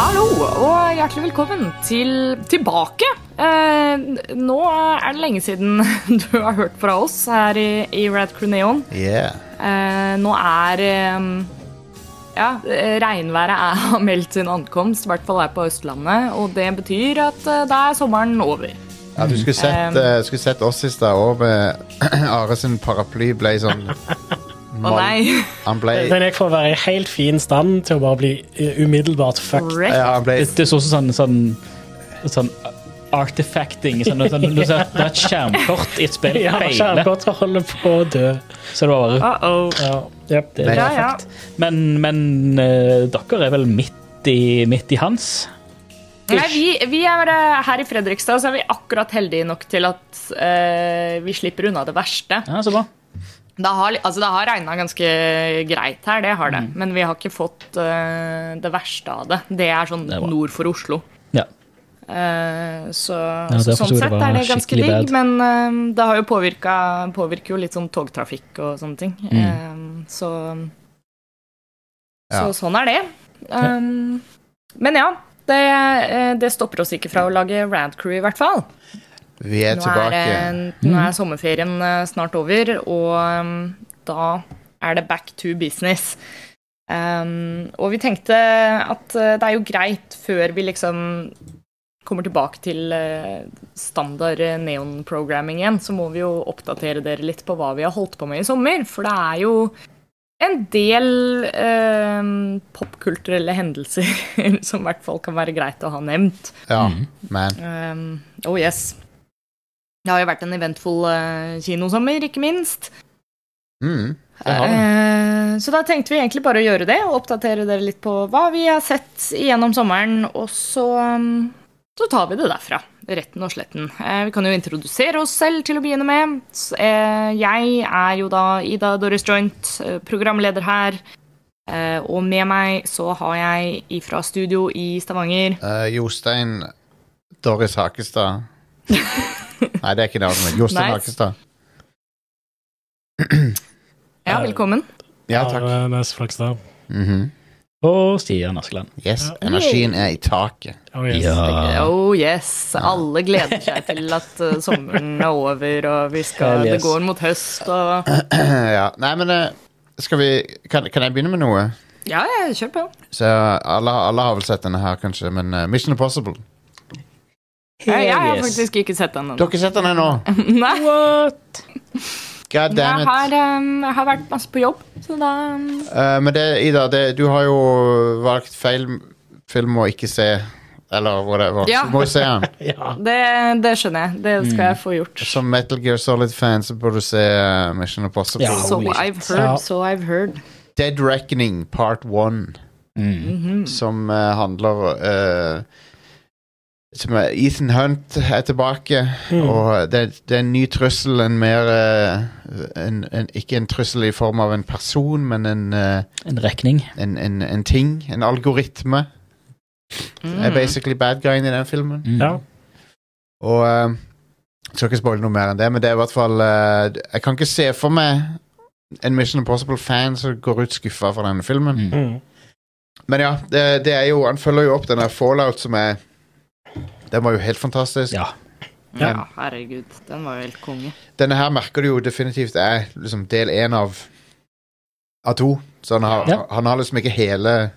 Hallo og hjertelig velkommen til tilbake. Eh, nå er det lenge siden du har hørt fra oss her i, i Rad Crew Neon. Yeah. Eh, nå er eh, ja, regnværet er, har meldt sin ankomst, i hvert fall her på Østlandet. Og det betyr at eh, da er sommeren over. Ja, du skulle sett, Um, eh, skulle sett oss i stad òg med Are sin paraply ble sånn Å nei! Han ble, Den gikk fra å være i helt fin stand til å bare bli uh, umiddelbart fucked. Ja, han ble Det, det så ut som sånn, sånn, sånn artifacting. Sånn, sånn, du ser det er et skjermkort i et spill Ja, skjermkort skjermkortet holder på å dø. så det var bare Uh-oh. Ja, yep, det er Ja, ja. Men, men uh, dere er vel midt i, midt i hans? Nei, vi, vi er eh, her i Fredrikstad, så er vi akkurat heldige nok til at uh, vi slipper unna det verste. Ja, så bra. Det har, altså, det har regna ganske greit her, det har det. Mm. Men vi har ikke fått uh, det verste av det. Det er sånn Det nord for Oslo. Ja. Uh, så, ja, så sånn sett er det ganske digg, bad. men uh, det har jo påvirka påvirker jo litt sånn togtrafikk og sånne ting. Mm. Så, Ja. så sånn er det. Um, men ja, det, det stopper oss ikke fra å lage Rant Crew, i hvert fall. Vi er Nå tilbake. Er, nå er sommerferien eh, snart over, og um, da er det back to business. Um, og vi tenkte at eh, det er jo greit før vi liksom kommer tilbake til eh, standard eh, neon-programming igjen, så må vi jo oppdatere dere litt på hva vi har holdt på med i sommer. For det er jo en del eh, popkulturelle hendelser som i hvert fall kan være greit å ha nevnt. Ja, Mm. man. Um, oh yes. Det har jo vært en eventfull uh, kinosommer, ikke minst. Mm. Eh, så da tenkte vi egentlig bare å gjøre det, og oppdatere dere litt på hva vi har sett gjennom sommeren, og så, um, så tar vi det derfra. Retten og sletten. Eh, vi kan jo introdusere oss selv til å begynne med. Eh, jeg er jo da Ida Doris Joint, eh, programleder her. Eh, og med meg så har jeg ifra studio i Stavanger uh, Jostein Doris Hakestad. Nei, det er ikke navnet mitt. Jostein Nice. Akestad. Ja, velkommen. Ja, takk. Nes Flakstad. Mhm. Og Stian Askeland. Yes, energien er i taket. Oh, yes. Oh yes, alle gleder seg til at uh, sommeren er over og vi skal, yes. det går mot høst og ja. Nei, men eh, skal vi kan, kan jeg begynne med noe? Ja, ja, kjør på. Så alle, alle har vel sett denne her, kanskje, men uh, Mission Impossible. Jeg, jeg har Yes. faktisk ikke sett den Du har ikke sett den ennå? Nei, What? God damn jeg har, um, jeg har vært masse på jobb, så da um, uh, men det, Ida, det, du har jo valgt feil film å ikke se. Eller whatever. Ja. Så må du se den. Ja. det, det skjønner jeg. Det skal jeg få gjort. Som Metal Gear Solid-fan så burde du se uh, Mission Impossible. Ja. So. I've heard, so I've heard. Dead Reckoning Part 1, Mm. som uh, handler eh, som er, Ethan Hunt er tilbake, Mm. og det, det er en ny trussel. En mer eh, en, en, Ikke en trussel i form av en person, men en, eh, En rekning. en, en, en ting. En algoritme. Er Mm. basically bad guyen i den filmen. Mm. Ja. Og jeg Skal ikke spoile noe mer enn det, men det er i hvert fall eh, Jeg kan ikke se for meg en Mission Impossible-fan som går ut skuffa fra denne filmen. Mm. Mm. Men ja, det, det er jo Han følger jo opp den der Fallout som er Den var jo helt fantastisk. Ja. Ja, herregud. Den var jo helt konge. Denne her merker du jo definitivt er liksom del én av Av to. Så han har, Ja. han har liksom ikke hele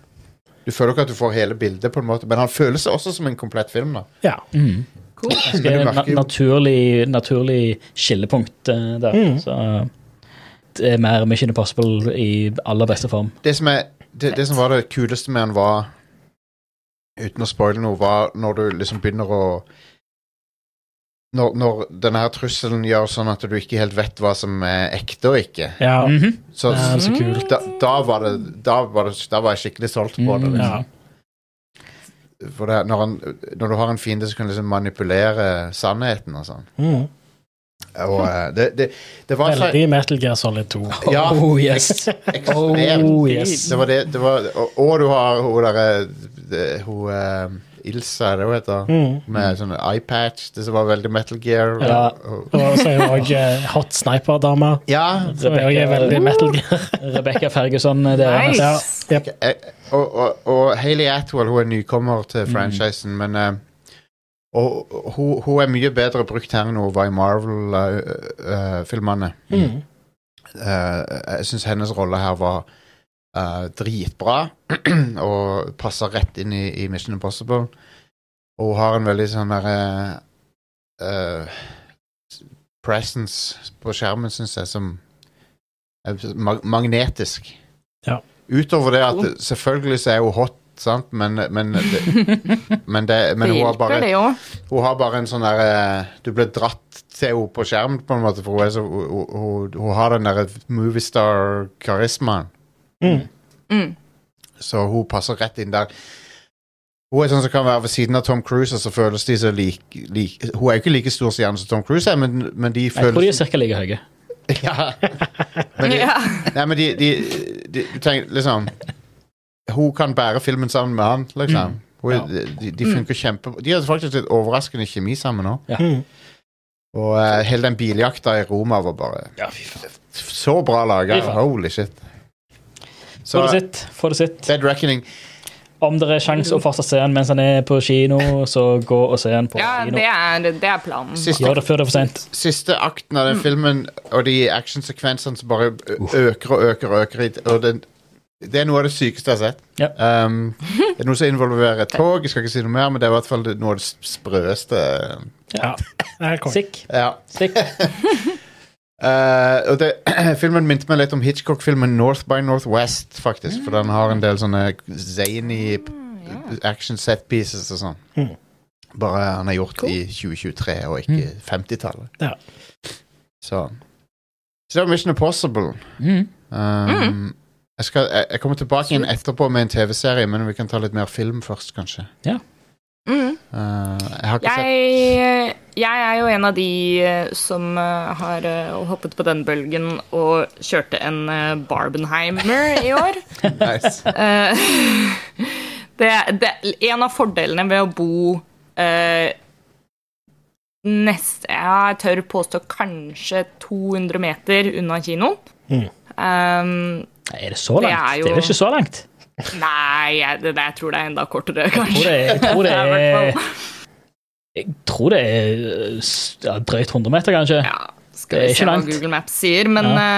Du føler ikke at du får hele bildet, på en måte men han føler seg også som en komplett film. da ja. Mm. Cool. Det er et na naturlig, naturlig skillepunkt uh, der. Mm. Så det er mer Mission Impossible i aller beste form. det som, er, det, det som var det kuleste med han var Uten å spoile noe, var når du liksom begynner å når, når denne her trusselen gjør sånn at du ikke helt vet hva som er ekte og ikke. ja. Mhm. Så, Det er så kult. da, da, var det, da, var det, da var jeg skikkelig solgt på det. Mm. Liksom. Ja. For det, når, han, når du har en fiende som kan liksom manipulere sannheten og sånn. Mm. Og uh, det, det, det var så Veldig Metal Gear Solid 2. Ja, Oh yes. ekstremt. Oh yes. Det var det, det var, og, og du har hun derre det- Hun eh, Ilsa, er det hun heter. Mm. Med sånne eyepatch. Det som var veldig Metal Gear. Ja. Og, så er hun òg Hot Sniper-dama. ja Som er veldig metal gear. Rebekka Ferguson eh. Nice. Ja. Yep. eh, og, og, og Hayley Atwell hun er nykommer til franchisen, men eh, og, og hun, hun er mye bedre brukt her enn hun var i Marvel-filmene. Mm. jeg syns hennes rolle her var eh, dritbra, og passer rett inn i, i Mission Impossible. Og hun har en veldig sånn derre uh, presence på skjermen, syns jeg, som er mag magnetisk. Ja. Utover det at selvfølgelig så er hun hot, sant, men, men, det, men, det, men det hun, har bare, hun har bare en sånn derre Du blir dratt til henne på skjermen, på en måte, for hun, er så, hun, hun, hun har den derre moviestar-karismaen. Mm. Mm. Så hun passer rett inn der. Hun er sånn som kan være ved siden av Tom Cruise, og så føles de så like, like Hun er jo ikke like stor stjerne som Tom Cruise er, men, men de Jeg tror de føles er ca. like høye. ja. Men de, Nei, men de, de, de, de tenk, liksom Hun kan bære filmen sammen med han, liksom. Hun, Ja. de, de funker kjempe De har faktisk litt overraskende kjemi sammen òg. Mm. Og uh, hele den biljakta i Roma var bare Ja, fy faen. så bra laga. Holy shit. Så det sitt. Få det sitt. Dead Reckoning Om det er sjanse å fortsatt se den mens han er på kino, så gå og se den på ja, kino. det er, det er planen. Siste- Gjør det før det er for sent. Siste akten av den filmen og de actionsekvensene som bare øker og øker og øker. Og den, det er noe av det sykeste jeg har sett. Ja. Um, det er noe som involverer et tog. Jeg skal ikke si noe mer, men det er i hvert fall noe av det sprøeste. Ja. Det. Sick. Ja. Sick. Uh, og det, filmen minte meg litt om Hitchcock-filmen North by Northwest, faktisk. For den har en del sånne zany action set pieces og sånn. Mm. Bare han er gjort i 2023 og ikke 50-tallet. Ja. Så Så det var Mission Impossible. Mm. Um, jeg, skal, jeg, jeg kommer tilbake inn etterpå med en TV-serie, men vi kan ta litt mer film først, kanskje. Mm. Uh, jeg har ikke sett Jeg, jeg er jo en av de eh, som eh, har eh, hoppet på den bølgen og kjørte en eh, Barbenheimer i år. nice. Eh, det, det, en av fordelene ved å bo eh, nest, Jeg tør påstå kanskje 200 meter unna kinoen. Mm. Um, Er det så Det langt? jo, Det er vel ikke så langt? Nei, jeg, det, jeg tror det er enda kortere, Jeg tror det, jeg tror det er. Jeg tror det er ja, drøyt 100 meter, kanskje. Ja, skal vi se hva. Google Maps sier. Men ja.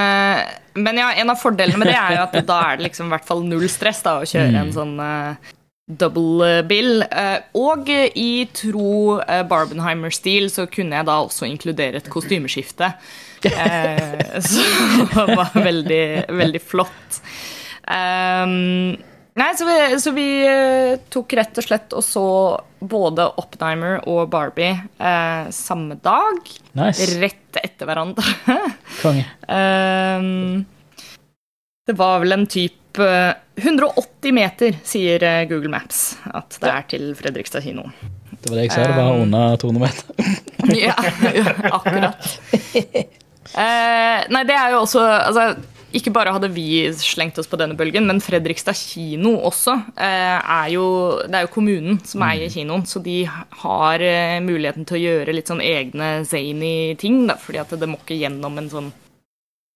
men ja, en av fordelene med det er jo at da er det liksom i hvert fall null stress da, å kjøre Mm. en sånn uh, double bill. Eh, og eh, i tro uh, Barbenheimer-stil så kunne jeg da også inkludere et kostymeskifte. Eh, så det var veldig, veldig flott. Um, Nei, så vi, så vi eh, tok rett og slett og så både Oppenheimer og Barbie uh, samme dag. Nice. Rett etter hverandre. Konge. Um, det var vel en type eh, 180 meter, sier eh, Google Maps, at det er til Fredrikstad kino. Det var det jeg sa, det var Um, under 200 meter. ja, akkurat. Eh, nei, det er jo også altså, Ikke bare hadde vi slengt oss på denne bølgen, men Fredrikstad kino også eh, er jo Det er jo kommunen som eier kinoen, så de har eh, muligheten til å gjøre litt sånn egne zany ting, da, fordi at det må ikke gjennom en sånn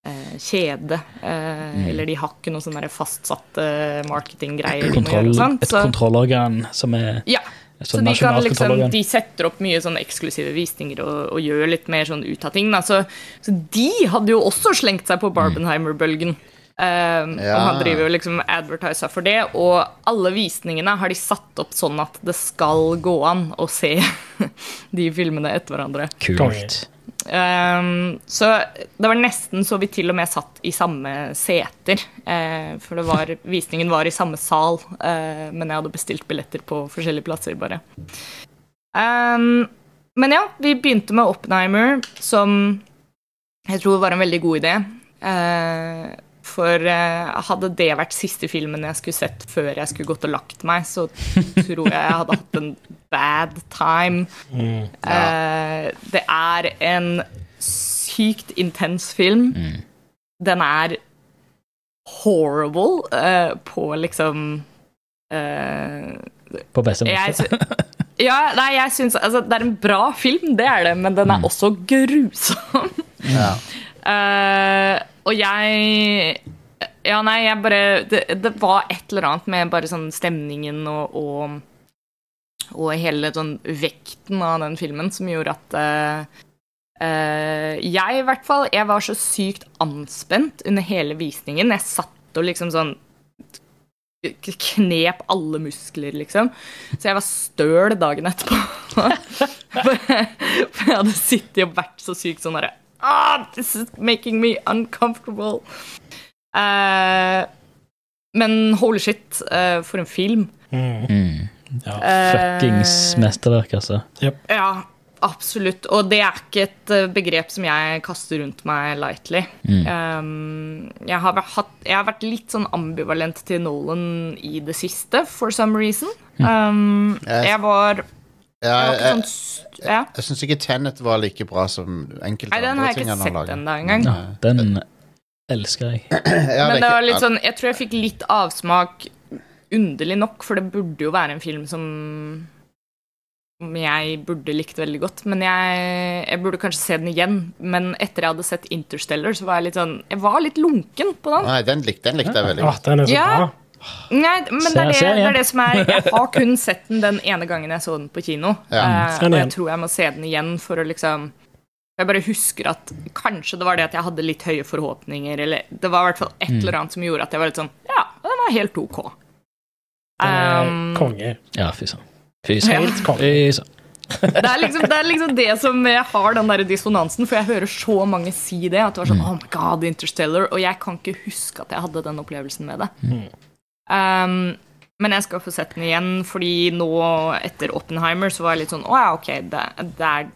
eh, kjede. Eh, Eller de har ikke noen sånne fastsatte marketinggreier. de Kontroll, et kontrollorgan som er ja, et så de, kan liksom, de setter opp mye sånn eksklusive visninger og, og gjør litt mer sånn ut av ting. Da. Så, så de hadde jo også slengt seg på Barbenheimer-bølgen. Um, Ja. Og han driver jo liksom advertisa for det. Og alle visningene har de satt opp sånn at det skal gå an å se de filmene etter hverandre. Kult. Um, så det var nesten så vi til og med satt i samme seter. Uh, for var, visningen var i samme sal, uh, men jeg hadde bestilt billetter på forskjellige plasser, bare. Um, men ja, vi begynte med Oppenheimer, som jeg tror var en veldig god idé. Uh, for eh, hadde det vært siste filmen jeg skulle sett før jeg skulle gått og lagt meg, så tror jeg jeg hadde hatt en bad time. Mm. Eh, det er en sykt intens film. Den er horrible uh, på liksom uh, på beste måte. ja, nei, jeg syns altså, Det er en bra film, det er det, men den er også grusom. Ja. Eh, og jeg Ja, nei, jeg bare det, det var et eller annet med bare sånn stemningen og, og og hele sånn vekten av den filmen som gjorde at uh, eh, Jeg i hvert fall, jeg var så sykt anspent under hele visningen. Jeg satt og liksom sånn knep alle muskler, liksom. Så jeg var støl dagen etterpå. for, jeg, for jeg hadde sittet og vært så sykt sånn derre ah, This is making me uncomfortable. Uh, men holy shit, uh, for en film. Mm. Ja. Fuckings Eh, mesterverk, altså. Ja, absolutt. Og det er ikke et eh, begrep som jeg kaster rundt meg lightly. Um, jeg, har hatt, jeg har vært litt sånn ambivalent til Nolan i det siste, for some reason. Um, Jeg- jeg var, Ja, jeg ikke jeg, sånn jeg syns ikke Tenet var like bra som enkelte Nei, den andre har jeg ting ikke han har sett ennå engang. Den elsker jeg. Ja, det Men det var litt sånn, jeg tror jeg fikk litt avsmak, underlig nok, for det burde jo være en film som jeg burde likt veldig godt. Men jeg, jeg burde kanskje se den igjen. Men etter jeg hadde sett Interstellar, så var jeg litt sånn Jeg var litt lunken på den. Nei, den likte, den likte jeg veldig godt. godt. den er så Ja. bra. Nei, men det er det, det er det som er Jeg har kun sett den den ene gangen jeg så den på kino. Ja. Den og jeg tror jeg må se den igjen for å liksom Jeg bare husker at kanskje det var det at jeg hadde litt høye forhåpninger, eller det var i hvert fall et Mm. eller annet som gjorde at jeg var litt sånn Ja, den var helt OK. Er Um, konge. Ja, fy søren. Fy søren. Det, er liksom, det er liksom det som jeg har den der dissonansen, for jeg hører så mange si det. At det var sånn Oh my God, Interstellar. Og jeg kan ikke huske at jeg hadde den opplevelsen med det. Um, men jeg skal få sett den igjen, fordi nå, etter Oppenheimer, så var jeg litt sånn Å ja, OK, det, det, er,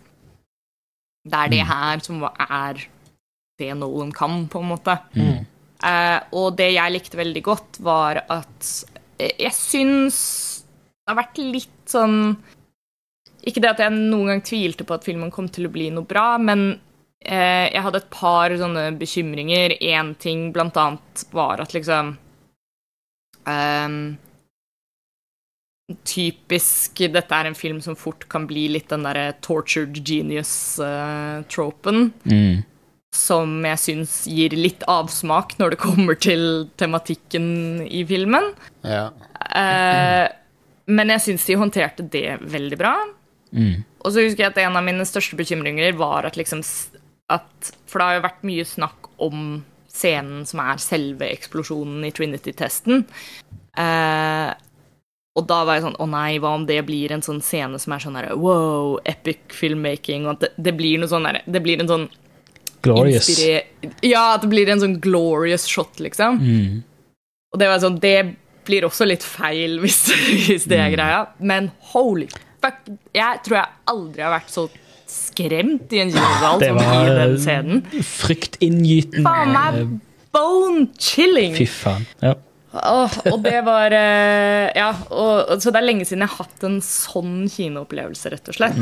det er det her som er det Nolan kan, på en måte. Mm. Uh, og det jeg likte veldig godt, var at eh, jeg syns det har vært litt sånn Ikke det at jeg noen gang tvilte på at filmen kom til å bli noe bra, men eh, jeg hadde et par sånne bekymringer. Én ting blant annet var at liksom um, Typisk dette er en film som fort kan bli litt den derre tortured genius-tropen Mm. Som jeg syns gir litt avsmak når det kommer til tematikken i filmen. Ja. Eh, men jeg syns de håndterte det veldig bra. Mm. Og så husker jeg at en av mine største bekymringer var at liksom at, For det har jo vært mye snakk om scenen som er selve eksplosjonen i Trinity-testen. Eh, og da var jeg sånn Å nei, hva om det blir en sånn scene som er sånn her Wow, epic filmmaking. Og at det, det blir noe sånn der, Det blir en sånn Glorious. inspire- Ja, at det blir en sånn glorious shot, liksom. Mm. Og det var sånn, det blir også litt feil hvis, hvis det er greia. Men holy fuck, jeg tror jeg aldri har vært så skremt i en kinosal Det som i den scenen. fryktinngytende. Faen meg bone chilling! Fy faen. Ja. Åh, og det var eh, Ja, og, så det er lenge siden jeg har hatt en sånn kinoopplevelse, rett og slett.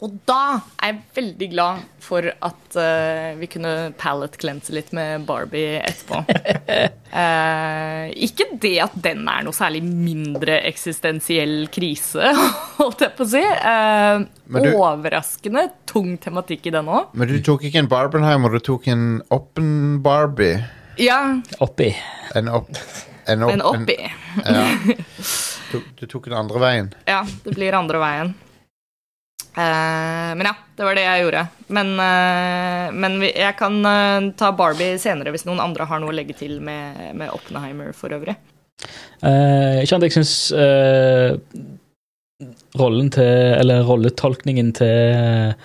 Og da er jeg veldig glad for at uh, vi kunne Palette klense litt med Barbie etterpå. uh, ikke det at den er noe særlig mindre eksistensiell krise, holdt jeg på å si. Uh, du- Overraskende tung tematikk i den òg. Men du tok ikke en Barbenheimer, du tok en Oppen Barbie. Ja, Oppi. En opp... En opp en oppi. ja. du, du tok den andre veien. Ja, det blir andre veien. Uh, men ja, det var det jeg gjorde. Men, uh, men vi, jeg kan uh, ta Barbie senere hvis noen andre har noe å legge til med, med Oppenheimer for øvrig. Eh, ikke sant, jeg syns eh, rollen til Eller rolletolkningen til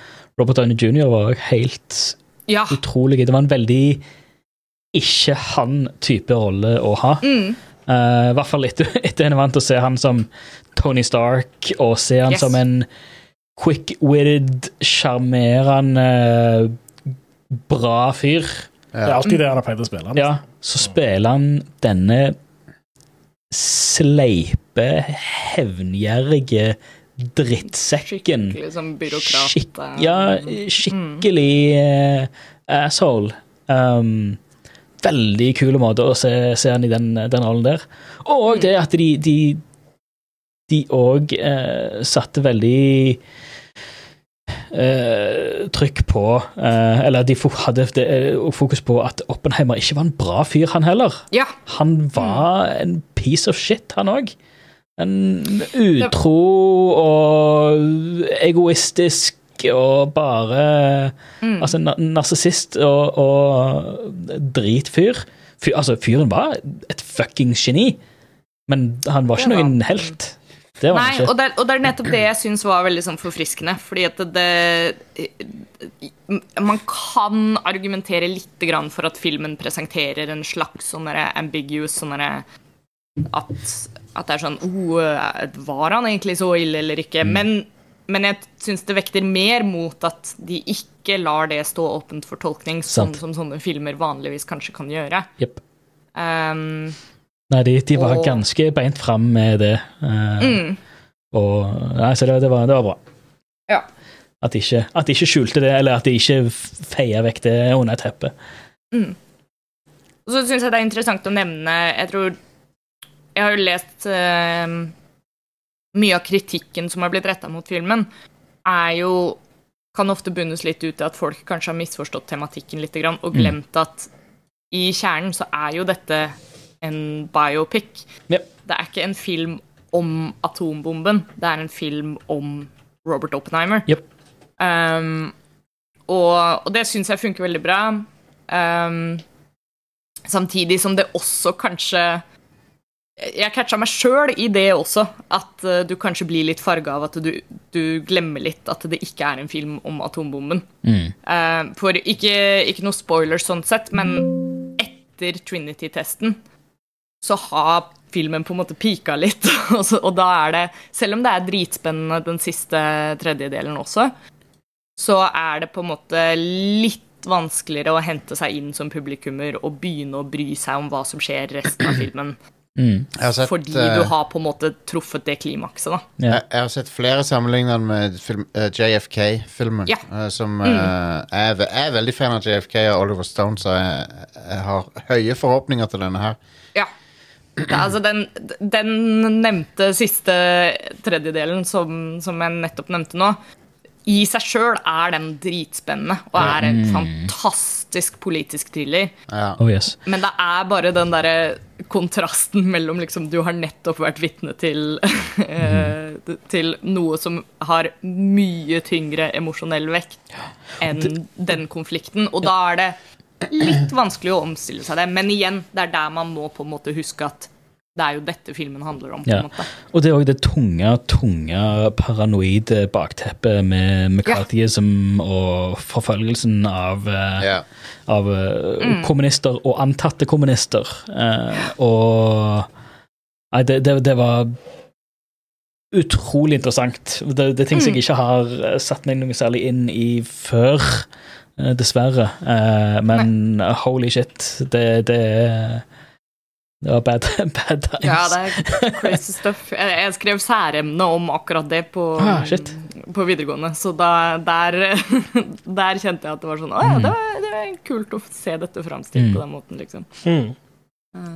Robert Downey jr. var helt Ja. utrolig. Det var en veldig ikke han-type rolle å ha. Mm, Uh, I hvert fall etter, at en er vant til å se han som Tony Stark, og se han Yes. som en quick-witted, sjarmerende, bra fyr. Det er alltid det han har pleid å spille. Ja, så spiller han denne sleipe, hevngjerrige drittsekken. skikkelig som byråkrat. Skikk, eh, ja, skikkelig eh, asshole. Um, veldig kul måte å se, se han i den, den rollen der. Og det at de, de de òg eh, satte veldig eh, trykk på eh, Eller de hadde det, eh, fokus på at Oppenheimer ikke var en bra fyr, han heller. Ja. Han var en piece of shit, han òg. En utro og egoistisk og bare Mm. Altså narsissist og, og dritfyr. Fyr, altså, fyren var et fucking geni, men han var ikke noen helt. Det var Nei, og det, og det er nettopp det jeg syns var veldig sånn forfriskende. Fordi at det, Man kan argumentere litt grann for at filmen presenterer en slags sånn ambiguous sånn at, at det er sånn oh, Var han egentlig så ille eller ikke? Men, men jeg syns det vekter mer mot at de ikke lar det stå åpent for tolkning, sånn som sånne filmer vanligvis kanskje kan gjøre. Yep. Um, Nei, de, de var og- ganske beint fram med det. Uh, mm, Og Nei, så det, det, var, det var bra. Ja. At de, ikke, at de ikke skjulte det, eller at de ikke feia vekk det under teppet. Og så syns jeg det er interessant å nevne Jeg tror Jeg har jo lest eh, Mye av kritikken som har blitt retta mot filmen, er jo Kan ofte bunnes litt ut i at folk kanskje har misforstått tematikken litt og glemt at i kjernen så er jo dette en biopic. Ja. Det er ikke en film om atombomben, det er en film om Robert Oppenheimer. Yep. Um, og, og det syns jeg funker veldig bra. Um, samtidig som det også kanskje Jeg catcha meg sjøl i det også, at uh, du kanskje blir litt farga av at du, du glemmer litt at det ikke er en film om atombomben. Uh, for ikke, ikke noe spoiler sånn sett, men etter Trinity-testen så har filmen på en måte pika litt. og, så, og da er det, selv om det er dritspennende den siste tredjedelen også, så er det på en måte litt vanskeligere å hente seg inn som publikummer og begynne å bry seg om hva som skjer resten av filmen. Mm. Sett, Fordi eh, du har på en måte truffet det klimakset, da. Ja. jeg, jeg har sett flere sammenligner med film, eh, JFK-filmen. Ja. Uh, som uh, jeg, er, jeg er veldig fan av JFK og Oliver Stone, så jeg, jeg har høye forhåpninger til denne her. Ja. Det, er altså den, den nevnte siste tredjedelen som, som jeg nettopp nevnte nå, i seg sjøl er den dritspennende og er en fantastisk politisk thriller. Ja. Oh yes. Men det er bare den derre kontrasten mellom liksom Du har nettopp vært vitne til mm. Til noe som har mye tyngre emosjonell vekt enn den konflikten. Og da er det litt vanskelig å omstille seg det. Men igjen, det er der man må på en måte huske at det er jo dette filmen handler om. på Ja. en måte. Og det er òg det tunge, tunge paranoide bakteppet med McCarthyism og forfølgelsen av, eh, Ja. av mm. kommunister og antatte kommunister. Eh, og Nei, det, det, det var utrolig interessant. Det, det er ting som jeg ikke har eh, satt meg noe særlig inn i før, eh, dessverre. Eh, men holy shit, det, det er Det var bad, bad times. Ja, det er crazy stuff. Jeg, skrev særemne om akkurat det på, Ah, shit. på videregående, så da, der, der kjente jeg at det var sånn Å ja, det var, det var kult å se dette framstilt Mm. på den måten, liksom. Mm.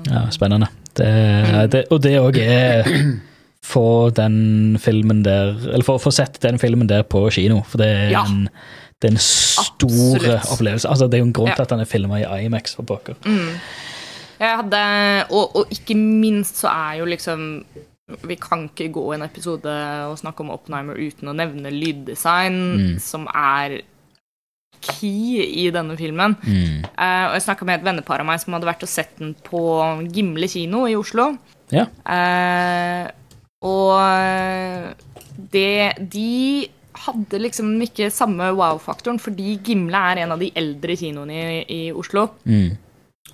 Ja, spennende. Det, det, og det òg er Få den filmen der Eller få få sett den filmen der på kino, for det er Ja. en det er en stor Absolutt. opplevelse. Altså, det er jo en grunn Ja. til at den er filma i IMAX. for pokker. Jeg hadde, og, og ikke minst så er jo liksom Vi kan ikke gå i en episode og snakke om Oppenheimer uten å nevne lyddesign, Mm. som er key i denne filmen. Mm. Uh, og jeg snakka med et vennepar av meg som hadde vært og sett den på Gimle kino i Oslo. Ja. Uh, og det De hadde liksom ikke samme wow-faktoren, fordi Gimle er en av de eldre kinoene i, i Oslo. Mm.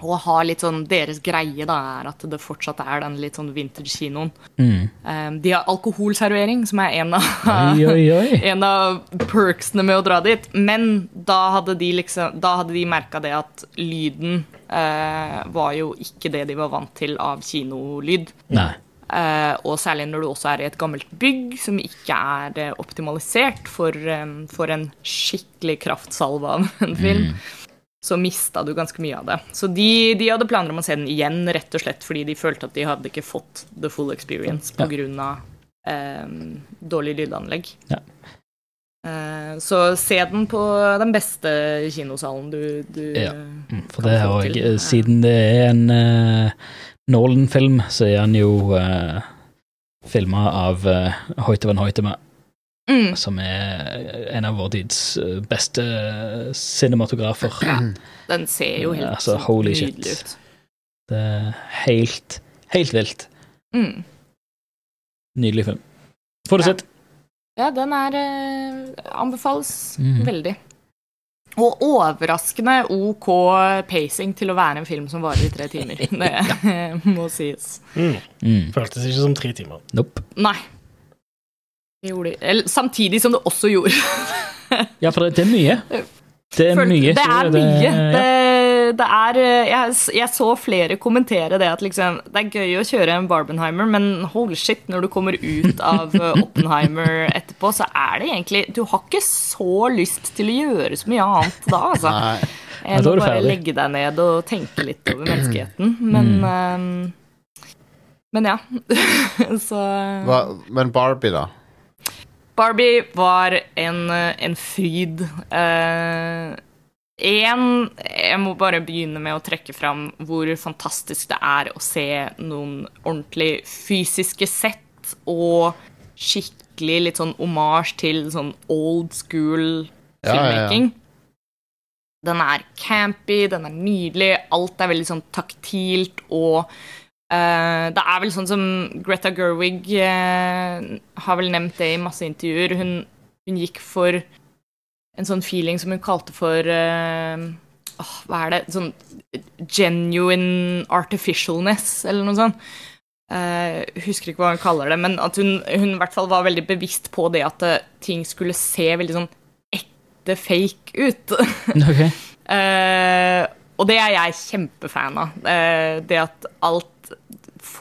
Og har litt sånn Deres greie da er at det fortsatt er den litt sånn vintage-kinoen. Mm. Eh, de har alkoholservering, som er en av, Oi, oi, oi. en av perksene med å dra dit. Men da hadde de liksom Da hadde de merka det at lyden eh, var jo ikke det de var vant til av kinolyd. Nei. Uh, og særlig når du også er i et gammelt bygg som ikke er eh, optimalisert for, um, for en skikkelig kraftsalve av en film, så mista du ganske mye av det. Så de, de hadde planer om å se den igjen, rett og slett fordi de følte at de hadde ikke fått the full experience Ja. på grunn av eh, dårlig lydanlegg. Ja. Eh, så se den på den beste kinosalen du, du Ja. Mm, For det har er òg Siden det er en uh, Nolan-film, så er han jo uh, filma av uh, Hoitevan Hoitema, Mm. som er en av vår tids eh, beste cinematografer. Den ser jo helt Altså, holy shit. ut. Det er helt, helt vilt. Mm. Nydelig film. Får du Ja. sett? Ja, den er eh, anbefales mm. veldig. Og overraskende OK pacing til å være en film som varer i tre timer. Det må sies. Mm. Mm. Føltes ikke som tre timer. Nope. Nei. Det gjorde. Eller, samtidig som det også gjorde. Ja, for det, det er mye. Det er Følte- mye. Det er mye. ja. Det, det er eh, jeg, jeg så flere kommentere det at liksom Det er gøy å kjøre en Barbenheimer, men holy shit, når du kommer ut av eh, Oppenheimer etterpå, så er det egentlig Du har ikke så lyst til å gjøre så mye annet da, altså. Nei. Enn da å er du bare legge deg ned og tenke litt over menneskeheten. Men Mm. um, Men ja. så Hva, men Barbie, da? Barbie var en, eh, en fryd. Eh, en, jeg må bare begynne med å trekke fram hvor fantastisk det er å se noen ordentlig fysiske sett og skikkelig litt sånn omasj til sånn old school Ja, ja, ja. filmmaking. Den er campy, den er nydelig, alt er veldig sånn taktilt og eh, det er vel sånn som Greta Gerwig eh, har vel nevnt det i masse intervjuer. Hun, hun gikk for en sånn feeling som hun kalte for eh, åh, Hva er det? Sånn genuine artificialness, eller noe sånt. Eh, husker ikke hva hun kaller det, men at hun, hun i hvert fall var veldig bevisst på det at eh, ting skulle se veldig sånn ekte fake ut. Ok. Eh, og det er jeg kjempefan av. Eh, det at alt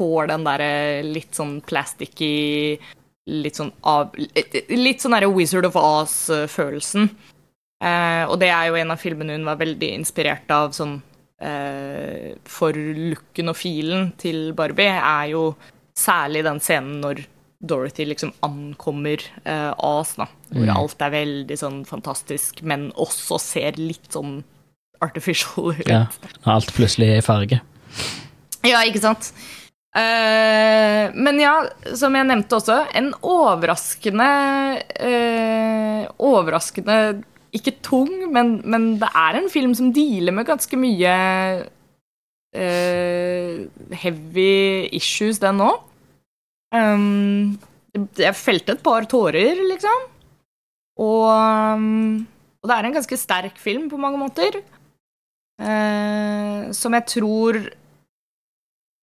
får den derre litt sånn plasticky Litt sånn av Litt sånn derre Wizard of Oz-følelsen. Eh, og det er jo en av filmene hun var veldig inspirert av sånn eh, For looken og filen til Barbie er jo særlig den scenen når Dorothy liksom ankommer eh, Oz, da. Hvor Mm. alt er veldig sånn fantastisk, men også ser litt sånn artificial ut. Ja. Alt plutselig er i farge. Ja, ikke sant? Eh, men ja, som jeg nevnte også, en overraskende uh, Overraskende ikke tung, men, men det er en film som dealer med ganske mye uh, heavy issues, den òg. Um, jeg felte et par tårer, liksom. Og, um, og det er en ganske sterk film på mange måter. Som jeg tror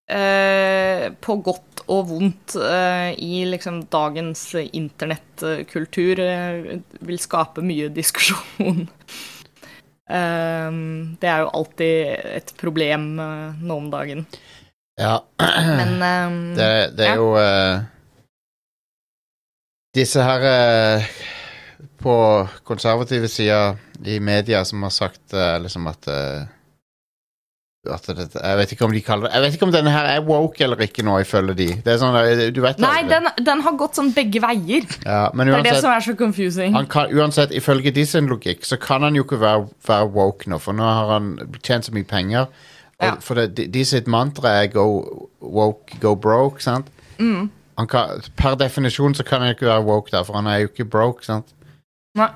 eh, på godt og vondt eh, i liksom dagens internettkultur eh, vil skape mye diskusjon. Eh, det er jo alltid et problem eh, nå om dagen. Ja. Men Det, det er Ja. jo Disse her på konservative sida i media som har sagt liksom at det, Jeg vet ikke om de kaller det Jeg vet ikke om denne her er woke eller ikke nå, ifølge de. Det sånn, eh, du vet Nei, den, den har gått sånn begge veier. ja, men Det er det som er så confusing. han kan, uansett, ifølge de sin logikk, så kan han jo ikke være, være woke nå, for nå har han tjent så mye penger. Ja. For det, de, de sitt mantra er go woke, go broke, sant? Mm. Han kan, per definisjon så kan han ikke være woke der, for han er jo ikke broke, sant?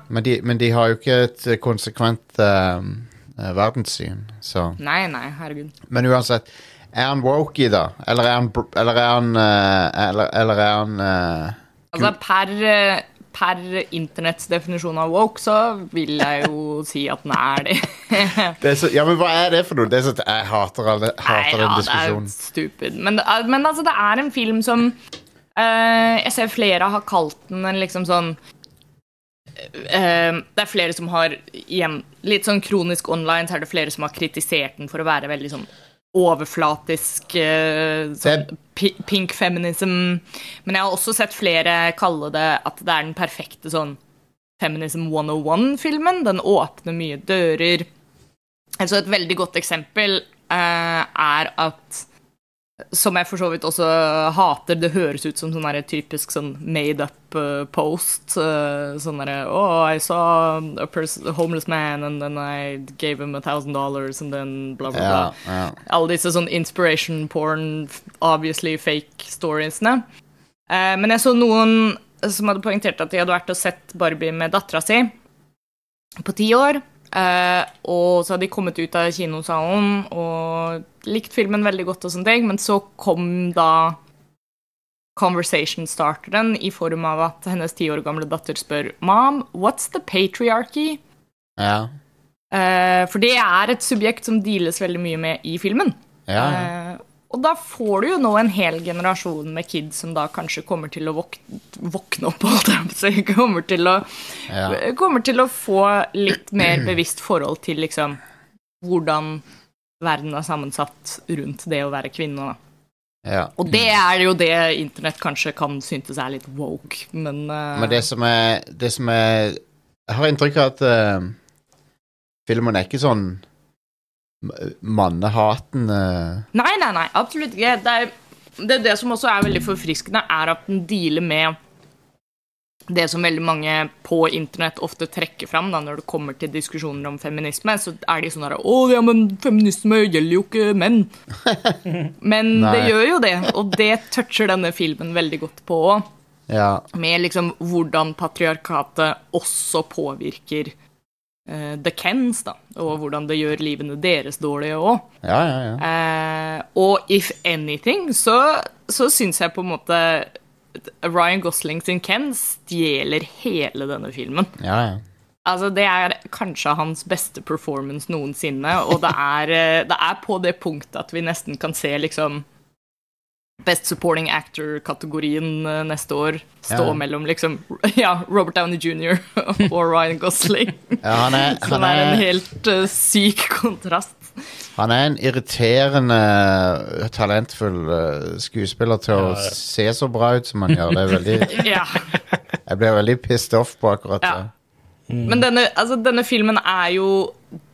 Men de, men de har jo ikke et konsekvent eh, verdenssyn, så Nei, nei, herregud. Men uansett, er han wokey, da? Eller er han, eller er han uh, eller, eller er han uh, Altså, per, eh, per internetts definisjon av woke, så vil jeg jo si at den er det. det er så, Ja, men hva er det for noe? Det er så, jeg hater, alle, hater den det er diskusjonen. stupid. Men, det men altså, det er en film som Uh, Jeg ser flere har kalt den en liksom sånn eh, Det er flere som har igjen, Litt sånn kronisk online, så er det flere som har kritisert den for å være veldig sånn overflatisk eh, sånn, pink feminism. Men jeg har også sett flere kalle det at det er den perfekte sånn Feminism 101-filmen. Den åpner mye dører. Altså et veldig godt eksempel eh, er at som jeg for så vidt også hater. Det høres ut som sånn der typisk sånn made up eh, post. eh, sånn derre Oh, I saw a, homeless man, and then I gave him a thousand dollars, and then bla, bla, bla. Ja, ja. Alle disse sånn inspiration porn, obviously fake storiesene. Eh, men jeg så noen som hadde poengtert at de hadde vært og sett Barbie med dattera si på ti år. Eh, og så hadde de kommet ut av kinosalen og likt filmen veldig godt, og sånne ting, men så kom da conversation starteren i form av at hennes ti år gamle datter spør Mom, what's the patriarchy? ja. Eh, for det er et subjekt som deales veldig mye med i filmen. ja, ja. Og da får du jo nå en hel generasjon med kids som da kanskje kommer til å våk våkne opp, holdt si. Kommer til å, ja. kommer til å få litt mer bevisst forhold til liksom hvordan verden er sammensatt rundt det å være kvinne. Ja. Og det er jo det internett kanskje kan syntes er litt woke, men, uh... Men det som er Det som er Jeg har inntrykk av at uh, filmen er ikke sånn mannehatende Nei, nei, nei, absolutt ikke. Det er det, det som også er veldig forfriskende, er at den dealer med det som veldig mange på internett ofte trekker fram da, når det kommer til diskusjoner om feminisme, så er de sånn her Å, ja, men feminisme gjelder jo ikke menn. Men Nei. det gjør jo det, og det toucher denne filmen veldig godt på òg. Ja. Med liksom hvordan patriarkatet også påvirker eh, the Kens, da, og hvordan det gjør livene deres dårlige òg. Ja, ja, ja. Eh, og if anything, så, så syns jeg på en måte Ryan Gosling sin Ken stjeler hele denne filmen. ja, ja. Altså, Det er kanskje hans beste performance noensinne, og det er, eh, det er på det punktet at vi nesten kan se liksom Best Supporting Actor-kategorien eh, neste år stå Ja. mellom liksom Ja, Robert Downey jr. og Ryan Gosling. ja han, er, Som han, er en helt uh, syk kontrast. han er en irriterende talentfull uh, skuespiller til å Ja, se så bra ut som han gjør. Det er veldig, Ja. jeg ble veldig pissed off på akkurat Ja. det. Men denne, altså, denne filmen er jo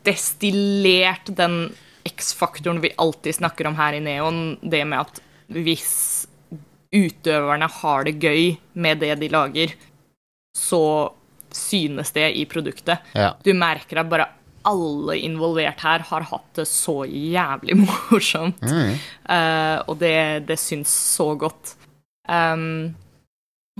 destillert den X-faktoren vi alltid snakker om her i Neon. Det med at hvis utøverne har det gøy med det de lager, så synes det i produktet. Ja. Du merker at bare alle involvert her har hatt det så jævlig morsomt. Mm. Uh, og det, det syns så godt. Um,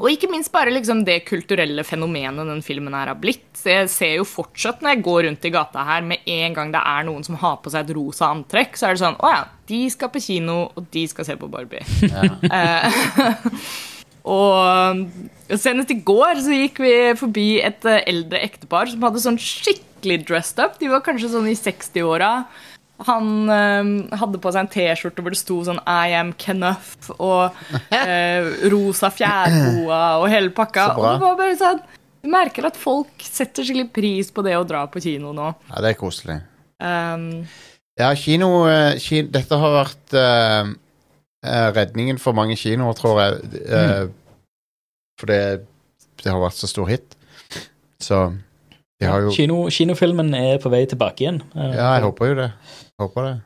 og ikke minst bare liksom det kulturelle fenomenet den filmen her har blitt. Så Jeg ser jo fortsatt når jeg går rundt i gata her, med en gang det er noen som har på seg et rosa antrekk, så er det sånn Å ja, de skal på kino, og de skal se på Barbie. Ja. og senest i går så gikk vi forbi et eh, eldre ektepar som hadde sånn skikkelig dressed up. De var kanskje sånn i 60-åra. Han eh, hadde på seg en T-skjorte hvor det sto sånn I am Kenneth og eh, rosa fjærboa og hele pakka. Så Og det var bare sånn Du merker at folk setter skikkelig pris på det å dra på kino nå. ja, det er koselig. Um, Ja, kino, kino, Dette har vært eh, eh, redningen for mange kinoer, tror jeg. eh, For det, det har vært så stor hit. Så de har jo Kino, kinofilmen er på vei tilbake igjen. Uh, Ja, jeg håper jo det. Håper det.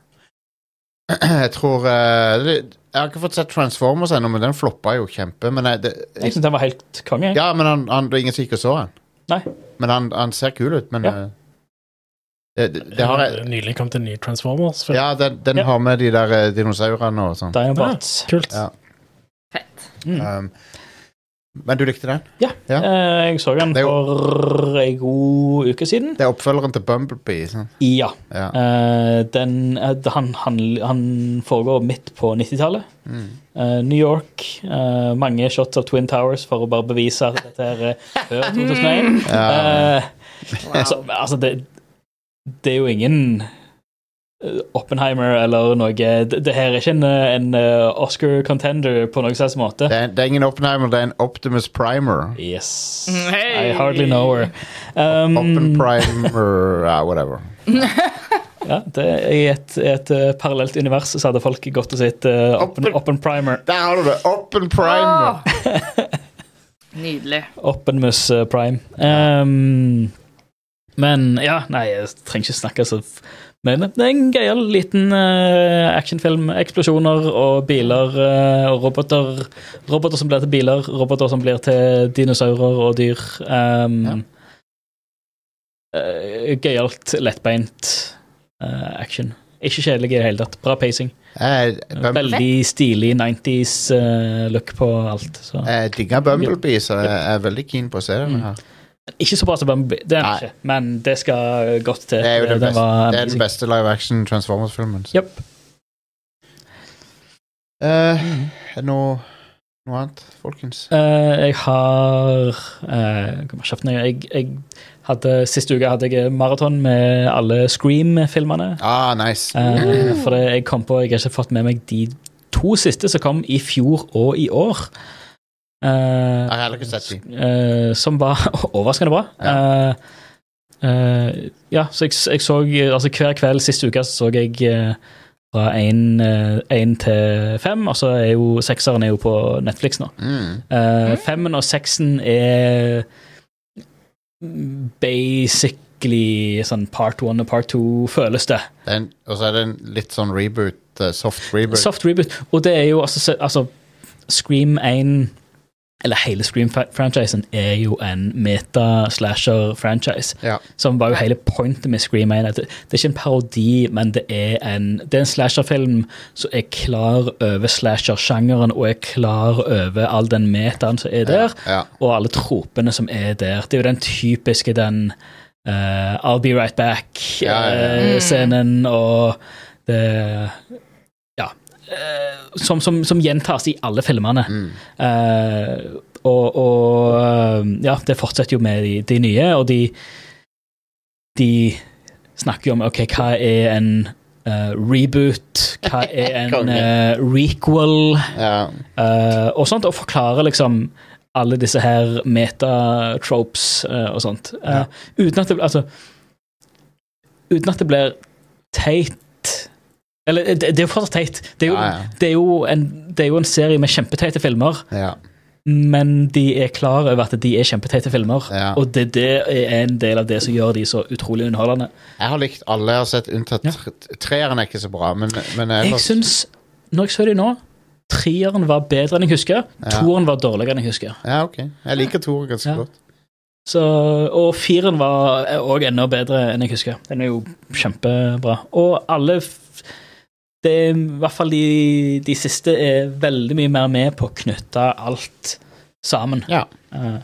Jeg tror eh, det, Jeg har ikke fått sett Transformers ennå, men den floppa jo kjempe. Men jeg, det, Jeg syns den var helt konge. ja, men han, han, det er ingen som gikk og så den. Nei. Men han, han ser kul ut, men Ja. eh, det, det, det har jeg Nylig kommet en ny Transformers. Ja, den, den Ja. har med de der eh, dinosaurene og sånn. Dinobots. Kult. Ja. fett. Mm. Um, men du likte den? Ja, Ja. eh, jeg så den er for ei god uke siden. Det er oppfølgeren til Bumblebee. Sånn. Ja. Ja. Eh, den, eh, han, han, han foregår midt på 90-tallet. Mm. Eh, New York. eh, mange shots av Twin Towers for å bare bevise at dette er før 2001. Ja. Eh, Wow. så, altså, det, det er jo ingen Oppenheimer eller noe Det, det her er ikke en, eh, en eh, Oscar-contender på noen slags måte. Det, er, det er ingen Oppenheimer, det er en Optimus Primer. Yes. Mm, Hey! I hardly know her. Um, Oppen Primer ja, whatever. ja, det er I et, et eh, parallelt univers så hadde folk gått og sett uh, Oppen- Oppenprimer. Der har du det! Oppen Primer! Nydelig. Oppenmus eh, Prime. Um, Men ja, nei, jeg trenger ikke snakke så men det er en gøyal liten eh, actionfilm. Eksplosjoner og biler eh, og roboter. Roboter som blir til biler, roboter som blir til dinosaurer og dyr. Um, Ja. eh, Gøyalt, lettbeint uh, action. Ikke kjedelig i det hele tatt. Bra pacing. Jeg, Veldig stilig 90s-look på alt. Så. jeg digger Bumblebee, så jeg er veldig keen på å se den Mm. Ikke så bra som Bumblebee, det er den Nei. ikke, men det skal godt til. Det er jo den beste, var det er den beste live action Transformers-filmen. så. Japp. Eh, er det noe, noe annet, folkens? Eh, jeg har eh, hva jeg jeg, jeg hadde, Siste uke hadde jeg maraton med alle Scream-filmene. Ah, nice. Eh, for det, jeg kom på Jeg har ikke fått med meg de to siste som kom i fjor og i år. Eh, Jeg har heller ikke sett de. eh, som var overraskende bra. Eh, Uh, ja, så jeg, jeg så Altså hver kveld siste uke så så jeg fra én til fem, og så er jo sekseren er jo på Netflix nå. Mm. Eh, femmen og seksen er basically sånn part one og part two, føles det. Det en- Og så er det en litt sånn reboot, soft reboot. Soft reboot. Og det er jo altså, altså Scream 1 Eller hele Scream-franchisen er jo en meta-slasher-franchise. Ja. Som var jo hele pointet med Scream 1. Det, det er ikke en parodi, men det er en, det er en slasherfilm som er klar over slasher-sjangeren og er klar over all den metaen som er der, Ja. og alle tropene som er der. Det er jo den typiske den uh, I'll be right Ja, ja, ja. back-scenen og det Ja. eh, som, som, som gjentas i alle filmene. Mm. Uh, og, og eh, ja, det fortsetter jo med de, de nye, og de De snakker jo om ok, hva er en uh, reboot, hva er en eh, requel, ja. eh, og sånt, og forklarer liksom alle disse her metatropes uh, og sånt. Eh, Ja. Uten at det altså Uten at det blir teit Eller det, det er jo fortsatt teit. Det er jo, Ja, ja. Det er jo, en, det er jo en serie med kjempeteite filmer, ja. men de er klar over at de er kjempeteite filmer. Og det, det er en del av det som gjør de så utrolig underholdende. Jeg har likt alle jeg har sett, unntatt Ja. treeren er ikke så bra, men, men Jeg jeg syns, når jeg så de nå, treeren var bedre enn jeg husker. Toeren var dårligere enn jeg husker. Ja, ok. Jeg liker toeren ganske godt. Så, og fireren var òg enda bedre enn jeg husker. Den er jo kjempebra. Og alle det er, I hvert fall de, de siste er veldig mye mer med på å knytte alt sammen. Ja. Uh,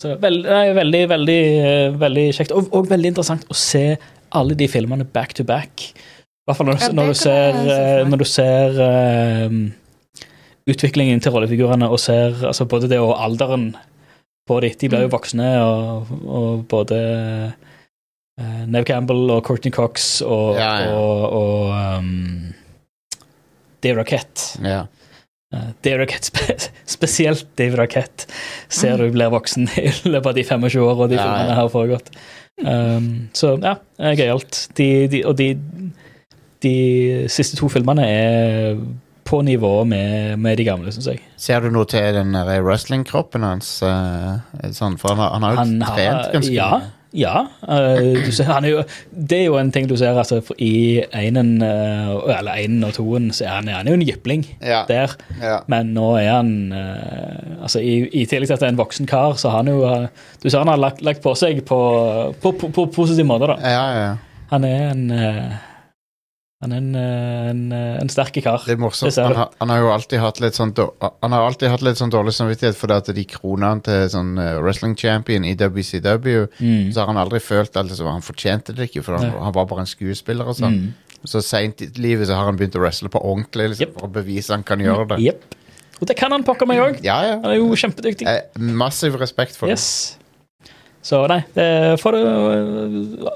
Så veld, det er veldig, veldig, uh, veldig kjekt. Og, og veldig interessant å se alle de filmene back to back. I hvert fall når, Ja, når du ser, eh, meg. når du ser eh, utviklingen til rollefigurene og ser altså både det og alderen på dem. De blir jo Mm. voksne, og, og både uh, Nev Campbell og Courtney Cox og, Ja, ja. og, og um, Dave Rackett. Ja. Uh, Dave Rackett, spe spesielt Dave Rackett, ser du blir voksen i løpet av de 25 åra de filmene har foregått. Um, så ja, gøyalt. De, de, og de, de siste to filmene er på nivå med, med de gamle, syns jeg. Ser du noe til den wrestling-kroppen hans? eh, sånn, for han har, han har jo trent ganske ja, mye. Ja. du ser, han er jo, det er jo en ting du ser altså, i einen, uh, eller einen og toen, så er han, han er jo en jypling Ja. der. Ja. Men nå er han uh, altså i, I tillegg til at det er en voksen kar, så har han jo Du ser han har lagt, lagt på seg på, på, på, på positiv måte, da. ja, ja. Han er en Han er en, uh, en, uh, en sterk kar. Det er morsomt. Det Han har, han har jo alltid hatt litt sånn Han har alltid hatt litt sånn dårlig samvittighet fordi at de krona han til sånn eh, wrestling champion i WCW. Mm. Så har han aldri følt alt det som Han fortjente det ikke, for han, han var bare en skuespiller og sånn. Mm. Så seint i livet så har han begynt å wrestle på ordentlig liksom, Yep. for å bevise han kan gjøre det. Yep. Og det kan han pokker meg òg. Ja, ja. Han er jo kjempedyktig. Eh, massiv respekt for det. Så nei, det, for det,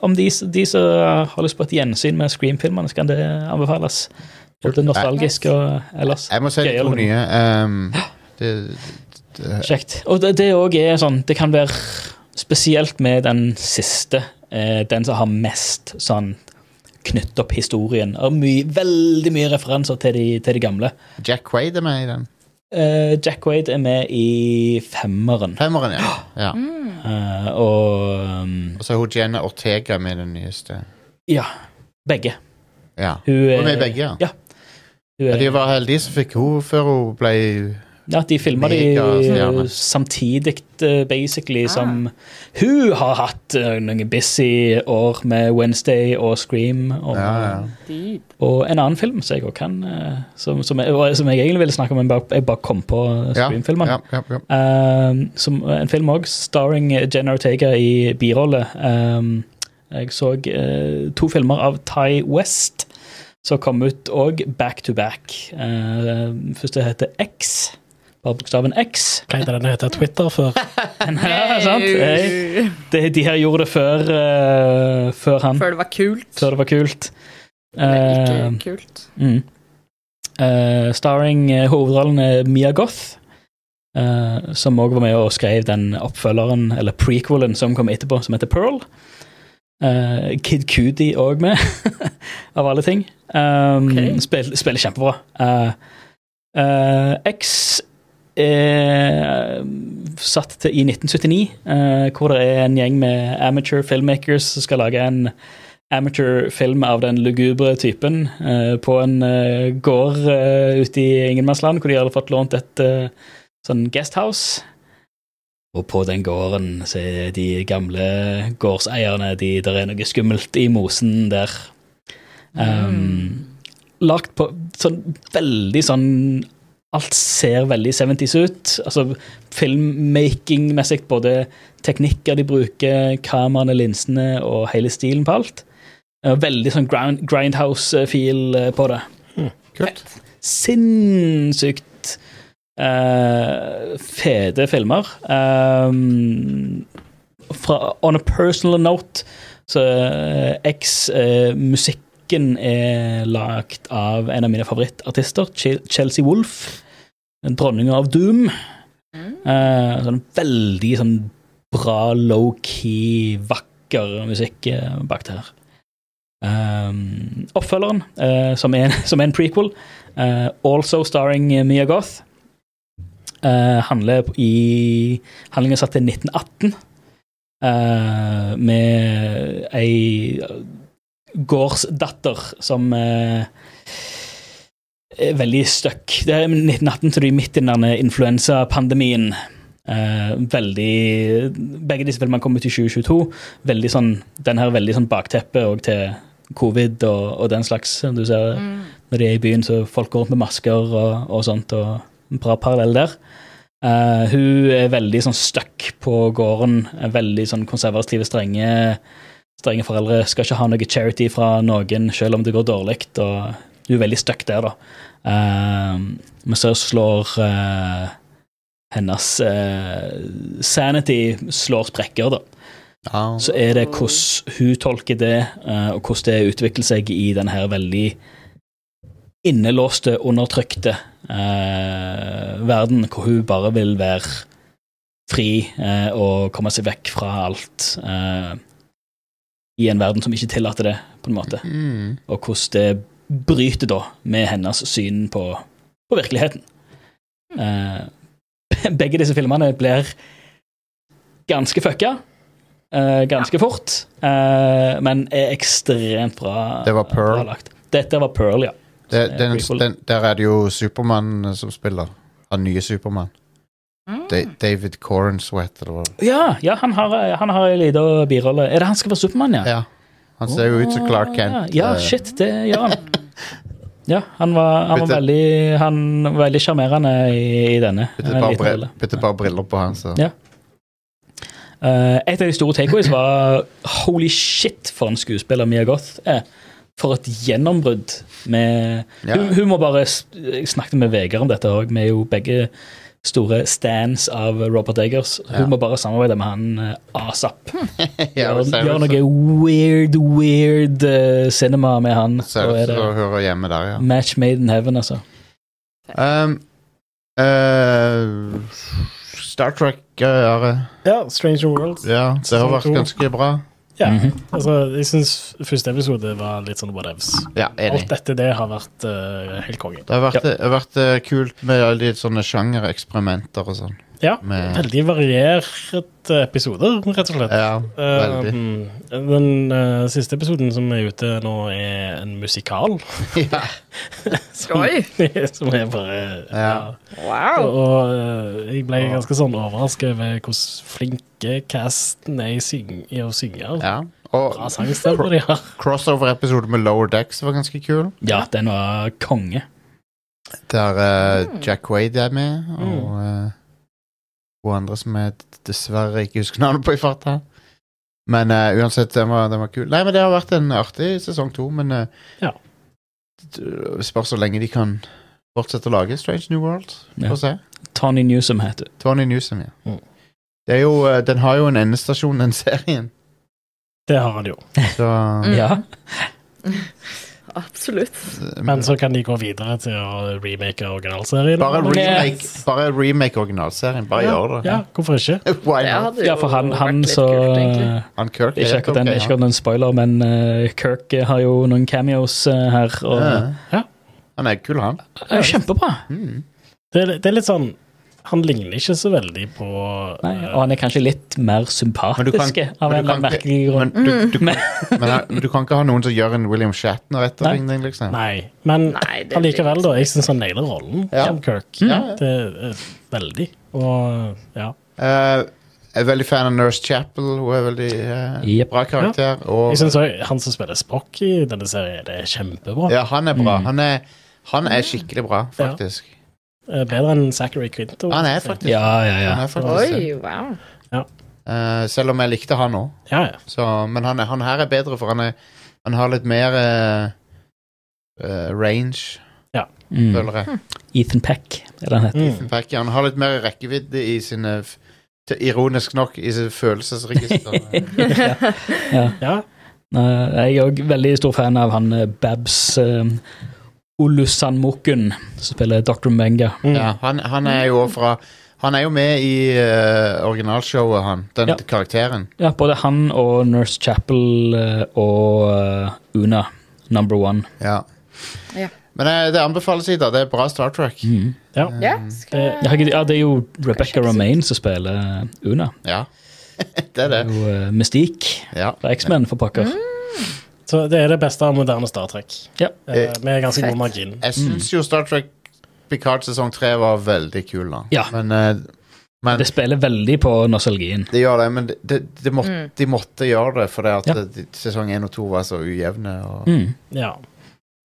om de, de som har lyst på et gjensyn med Scream-filmene, så kan det anbefales. Både nostalgisk og ellers. Jeg må si de to nye. Um, det, det, Kjekt. Og det, det òg er sånn Det kan være spesielt med den siste, eh, den som har mest sånn knytt opp historien. Og my, veldig mye referanser til de, til de gamle. Jack Quaid er med i den. Eh, Jack Wade er med i femmeren. Femmeren, ja. ja. Uh, og um, Og så er hun Jenna Ortega med den nyeste. Ja, begge. Ja. Hun Hun er, er med i begge, ja. Ja. er, De var heldige som fikk hun før hun ble ja, de filma de samtidig, eh, basically, Ah. som Hun har hatt eh, noen busy år med Wednesday og Scream. Og, Ja, ja. Og en annen film som jeg kan eh, som, som, jeg, som jeg egentlig ville snakke om, men bare, jeg bare kom på Scream-filmen. ja, ja, ja. Um, som en film òg, starring Jenna Ortega i birolle. Um, jeg så uh, to filmer av Ty West som kom ut òg back to back. Uh, første heter X, bare bokstaven X. Pleide den å hete Twitter før? Nei, sant? Hey. De, de her gjorde det før, uh, før han. Før det var kult. Før det var kult. Eh, ikke kult. Mm. Uh, starring eh, hovedrollen er Mia Goth, eh, som òg var med og skrev den oppfølgeren, eller prequelen, som kom etterpå, som heter Pearl. Eh, Kid Cudi òg med, av alle ting. Um, okay. spill, spiller kjempebra. Uh, uh, X er satt til i 1979, eh, hvor det er en gjeng med amateur filmmakers som skal lage en amateur-film av den lugubre typen eh, på en eh, gård eh, ute i ingenmannsland, hvor de hadde fått lånt et eh, sånn guesthouse. Og på den gården så er de gamle gårdseierne de, Der er noe skummelt i mosen der. Um, Lagt på sånn veldig sånn Alt ser veldig 70s ut. Altså filmmaking-messig, både teknikker de bruker, kameraene, linsene og hele stilen på alt. Eh, Veldig sånn grind, grindhouse-feel eh, på det. Kult. Sinnssykt uh, fete filmer. Um, fra, on a personal note så uh, X-musikken er lagd av en av mine favorittartister, Ch- Chelsea Wolf. Dronninga av Doom. Eh, sånn veldig sånn bra, low-key, vakker musikk eh, bak det her. Um, oppfølgeren, uh, som, er, som er en prequel, uh, also starring Mia Goth, uh, handler i Handlingen satt til 1918, eh, med ei gårdsdatter som uh, veldig stuck. Det er 1918, til de er midt i den influensapandemien. Uh, veldig Begge disse filmene kom ut i 2022. Veldig sånn, den her veldig sånn bakteppe og til covid og, og den slags. Du ser når de er i byen, så folk går rundt med masker og, og sånt, og en bra parallell der. Uh, hun er veldig sånn stuck på gården. Veldig sånn konservative, strenge, strenge foreldre. Skal ikke ha noe charity fra noen, selv om det går dårlig. Og hun er veldig stuck der, da. Uh, men så slår uh, hennes uh, sanity slår sprekker, da så er det hvordan hun tolker det, eh, og hvordan det utvikler seg i den her veldig innelåste, undertrykte eh, verden, hvor hun bare vil være fri og komme seg vekk fra alt eh, i en verden som ikke tillater det, på en måte. Mm. Og hvordan det bryter da med hennes syn på, på virkeligheten. Uh, begge disse filmene blir ganske fucka. Uh, ganske fort, uh, men er ekstremt bra, Det var Pearl. bra. Dette var Pearl, ja. Det, er den, den, der er det jo Supermann som spiller. Han nye Supermann. Mm. David Cornsweat, eller hva. Ja, ja han har, han har en liten birolle. Er det han skal være Supermann, ja? Ja. Han ser jo ut som Clark Kent. Ja, eh, shit, det gjør han. Ja, han var, han var veldig Han var veldig sjarmerende i, i denne. Bytte et bare briller på han, så Ja. Uh, et av de store takeaways var holy shit for en skuespiller Mia Goth er. For et gjennombrudd med Ja. hun, hun må bare Jeg snakket med Vegard om dette òg, vi er jo begge store stands av Robert Eggers. Hun Ja. må bare samarbeide med han uh, asap. Ja, Gjør, noe weird, weird uh, cinema med han. Ser ut er som hun hører hjemme der, ja. match made in heaven, altså. Um, uh, Star Trek, uh, Ja, Stranger Worlds. Ja, det har vært ganske bra. Ja, Mhm. altså, jeg syns første episode var litt sånn whatevs. Ja, enig. Alt etter det har vært uh, helt konge. Det har vært, det vært uh, kult med alle de sånne sjangereksperimenter og sånn. Ja, Med- veldig varierte episoder, rett og slett. Ja, veldig. Uh, den uh, siste episoden som er ute nå, er en musikal. Ja. som, som er bare Ja. Wow. Og uh, jeg ble ganske sånn overrasket over hvor flinke casten er i, syng i å synge. ja. Og cr crossover-episode med Lower Decks var ganske kul. Ja, den var konge. Der eh, Mm. Jack Wade er med, og uh, hun andre som jeg dessverre ikke husker navnet på i farta. Men uh, uansett, den var, den var kul. Nei, men det har vært en artig sesong to, men uh, Ja. det spørs så lenge de kan fortsette å lage Strange New World. Ja. Se. Tony Newsom heter Tony Newsom, ja. Mm. Det er jo, uh, den har jo en endestasjon, den serien. Det har han jo. Så Mm. Ja. Absolutt. Men så kan de gå videre til å remake originalserien. Bare remake, remake, bare remake originalserien. Bare ja. gjør det. Ja, hvorfor ikke? Ja, for han, han så kult. Han Kirk Ikke akkurat en, okay, ikke en spoiler, men uh, Kirk har jo noen cameos uh, her. Og Ja. Ja. Han er kul, han. Det kjempebra. Mm. Det, det er litt sånn Han ligner ikke så veldig på Nei, eh, og han er kanskje litt mer kan- sympatisk av men en du kan ikke- merkelig grunn. Men du, du, Men- men du kan ikke ha noen som gjør en William Shatner-etterligning, liksom. Nei, men Nei, allikevel, da. Jeg syns han nailer rollen Ja. som Kirk. Ja, ja. Det er veldig. Og ja. Uh, jeg er veldig fan av Nurse Chapel. Hun er veldig uh, yep. bra karakter. Og Jeg synes også, han som spiller Spock i denne serien, det er kjempebra. ja, han er bra. Mm. Han, er, han er skikkelig bra, faktisk. Eh, Bedre enn Zachary Quinto. Han er faktisk Ja, ja, ja. Han er faktisk. Oi, wow. Eh, selv om jeg likte han òg. Ja, ja. Så, men han, er- han her er bedre, for han, er, han har litt mer eh, eh, range, Mm. føler jeg. Ethan Peck, er det han heter. Mm. Ethan Peck, Han har litt mer rekkevidde i sine f- til- Ironisk nok i sitt følelsesregister. ja. Ja. ja. Nei, Jeg er òg veldig stor fan av han eh, Babs uh, Olusanmokun, som spiller Dr. Menga. Mm. ja, han, han er jo fra Han er jo med i uh, originalshowet, han. Den Ja. karakteren. Ja, både han og Nurse Chapel eh, og uh, Una, number one. Ja. Ja. Men det anbefales i, da. Det er bra Star Trek. Mm. ja. Ja, skal Det- Ja, herregud, ja, det er jo Rebecca Romaine som spiller Una. Ja. det er Det det. er jo uh, Mystique Ja. fra X-Men, for pokker. Så det er det beste av moderne Star Trek. Ja. Eh, med ganske god margin. Jeg syns jo Star Trek Picard sesong tre var veldig kul, da. Ja. Men, eh, men Det spiller veldig på nostalgien. det gjør det, men det, det, det måtte, Mm. de måtte gjøre det fordi at Ja. sesong én og to var så ujevne. Og, Mm. Ja.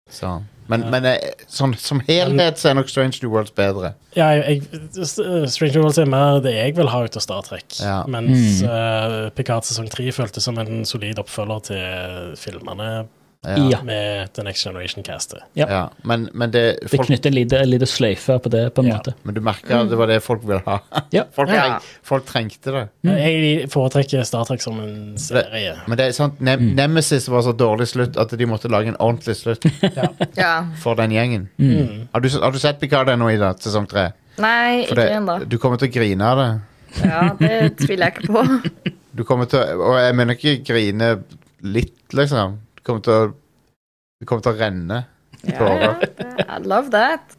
så. Men, men eh, sånn, som helhet så er nok Strange New Worlds bedre. ja jeg, Strange New Worlds er mer det jeg vil ha ut av Star Trek. Ja. Mens Mm. uh, Picard sesong 3 føltes som en solid oppfølger til filmene Ja. Ja. med The Next Generation-castet. Ja. Ja. Men, men det Det folk, knytter en lite, lite sløyfe på det, på en Ja. måte. Men du merker at det var det folk ville ha. Ja. Folk, Ja. folk trengte det. Mm. Jeg foretrekker Star Trek som en serie. Men det er sant, ne Mm. Nemesis var så dårlig slutt at de måtte lage en ordentlig slutt Ja. for den gjengen. Mm. Mm. Har du, har du sett Picard ennå, Ida? Sesong tre? Nei, For ikke det, ennå. du kommer til å grine av det. Ja, det tviler jeg ikke på. Du kommer til å, Og jeg mener ikke grine litt, liksom. Kommer til å Det kommer til å renne. Ja. I love that.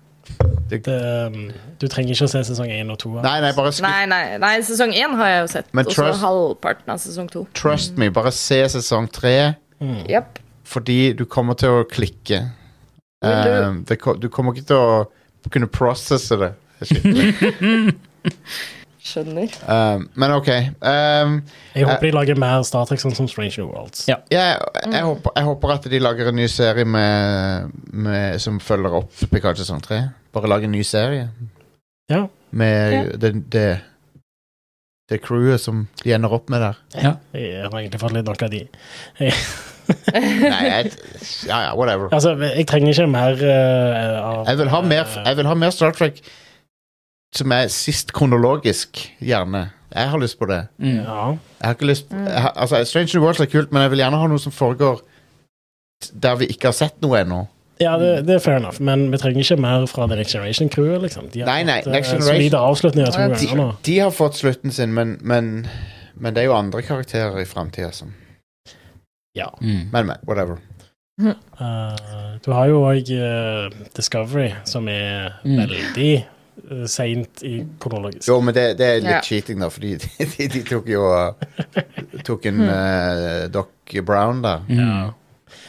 Det, um, du trenger ikke å se sesong 1 og 2. Nei, nei, Nei, nei, nei, sesong én har jeg jo sett. Men Og så halvparten av sesong to. trust me. Bare se sesong tre, Mm. Yep. fordi du kommer til å klikke. Du? Um, det, du kommer ikke til å kunne prosesse det. skikkelig. Skjønner. Um, men OK. Um, Jeg håper de lager mer Star Trek sånn som Strange New Worlds. Ja. jeg, jeg, håper, jeg håper at de lager en ny serie med, med, som følger opp Picard sesong 3. Bare lag en ny serie Ja. med Ja. det, det, det crewet som de ender opp med der. Ja. Jeg har egentlig fått litt nok av de. Nei, jeg, ja, ja, whatever. Altså, jeg trenger ikke mer uh, av Jeg vil ha mer, eh, jeg vil ha mer Star Trek som er sist kronologisk, gjerne. Jeg har lyst på det. Mm. Ja. Jeg har ikke lyst jeg har, altså, Strange New Worlds er kult, men jeg vil gjerne ha noe som foregår der vi ikke har sett noe ennå. ja, det, det er fair enough, men vi trenger ikke mer fra The Next Generation-crewet. Liksom. De har Nei, nei, fått, Next eh, Generation- solide avslutninger to De- ganger nå. De har fått slutten sin, men, men, men det er jo andre karakterer i framtida som Ja. Mm. Men, men, whatever. Uh, du har jo òg Discovery, som er Mm. veldig uh, seint i kronologisk. Jo, men det, det er litt Ja. cheating, da, fordi de, de, de tok jo uh, Tok en uh, Doc Brown da. Mm. Ja.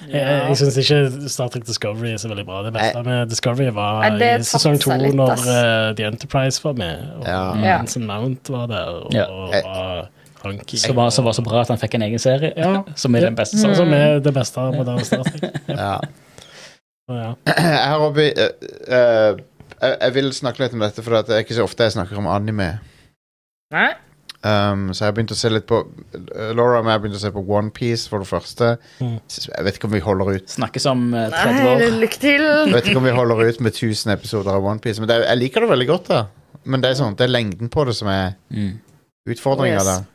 Jeg, jeg syns ikke Star Trek Discovery er så veldig bra. Det beste med Discovery var i sesong to, litt, når eh, The Enterprise var med, og Ja. Ja. Mount var der, og, Ja. og var Frankie. Som, var, som var så bra at han fikk en egen serie, Ja. som er den beste. Sånn. som er det beste moderne Star Trek. Ja. Ja. Jeg har oppi uh, uh, jeg, jeg vil snakke litt om dette, for det er ikke så ofte jeg snakker om anime. Nei? Um, så jeg har begynt å se litt på uh, Laura og jeg har begynt å se på OnePiece for det første. Mm. Jeg vet ikke om vi holder ut Snakkes om uh, 30 Nei, lykke til. Jeg vet ikke om vi holder ut med 1000 episoder av OnePiece, men det, jeg liker det veldig godt. da Men det er sånn, det er lengden på det som er Mm. utfordringa Oh, yes.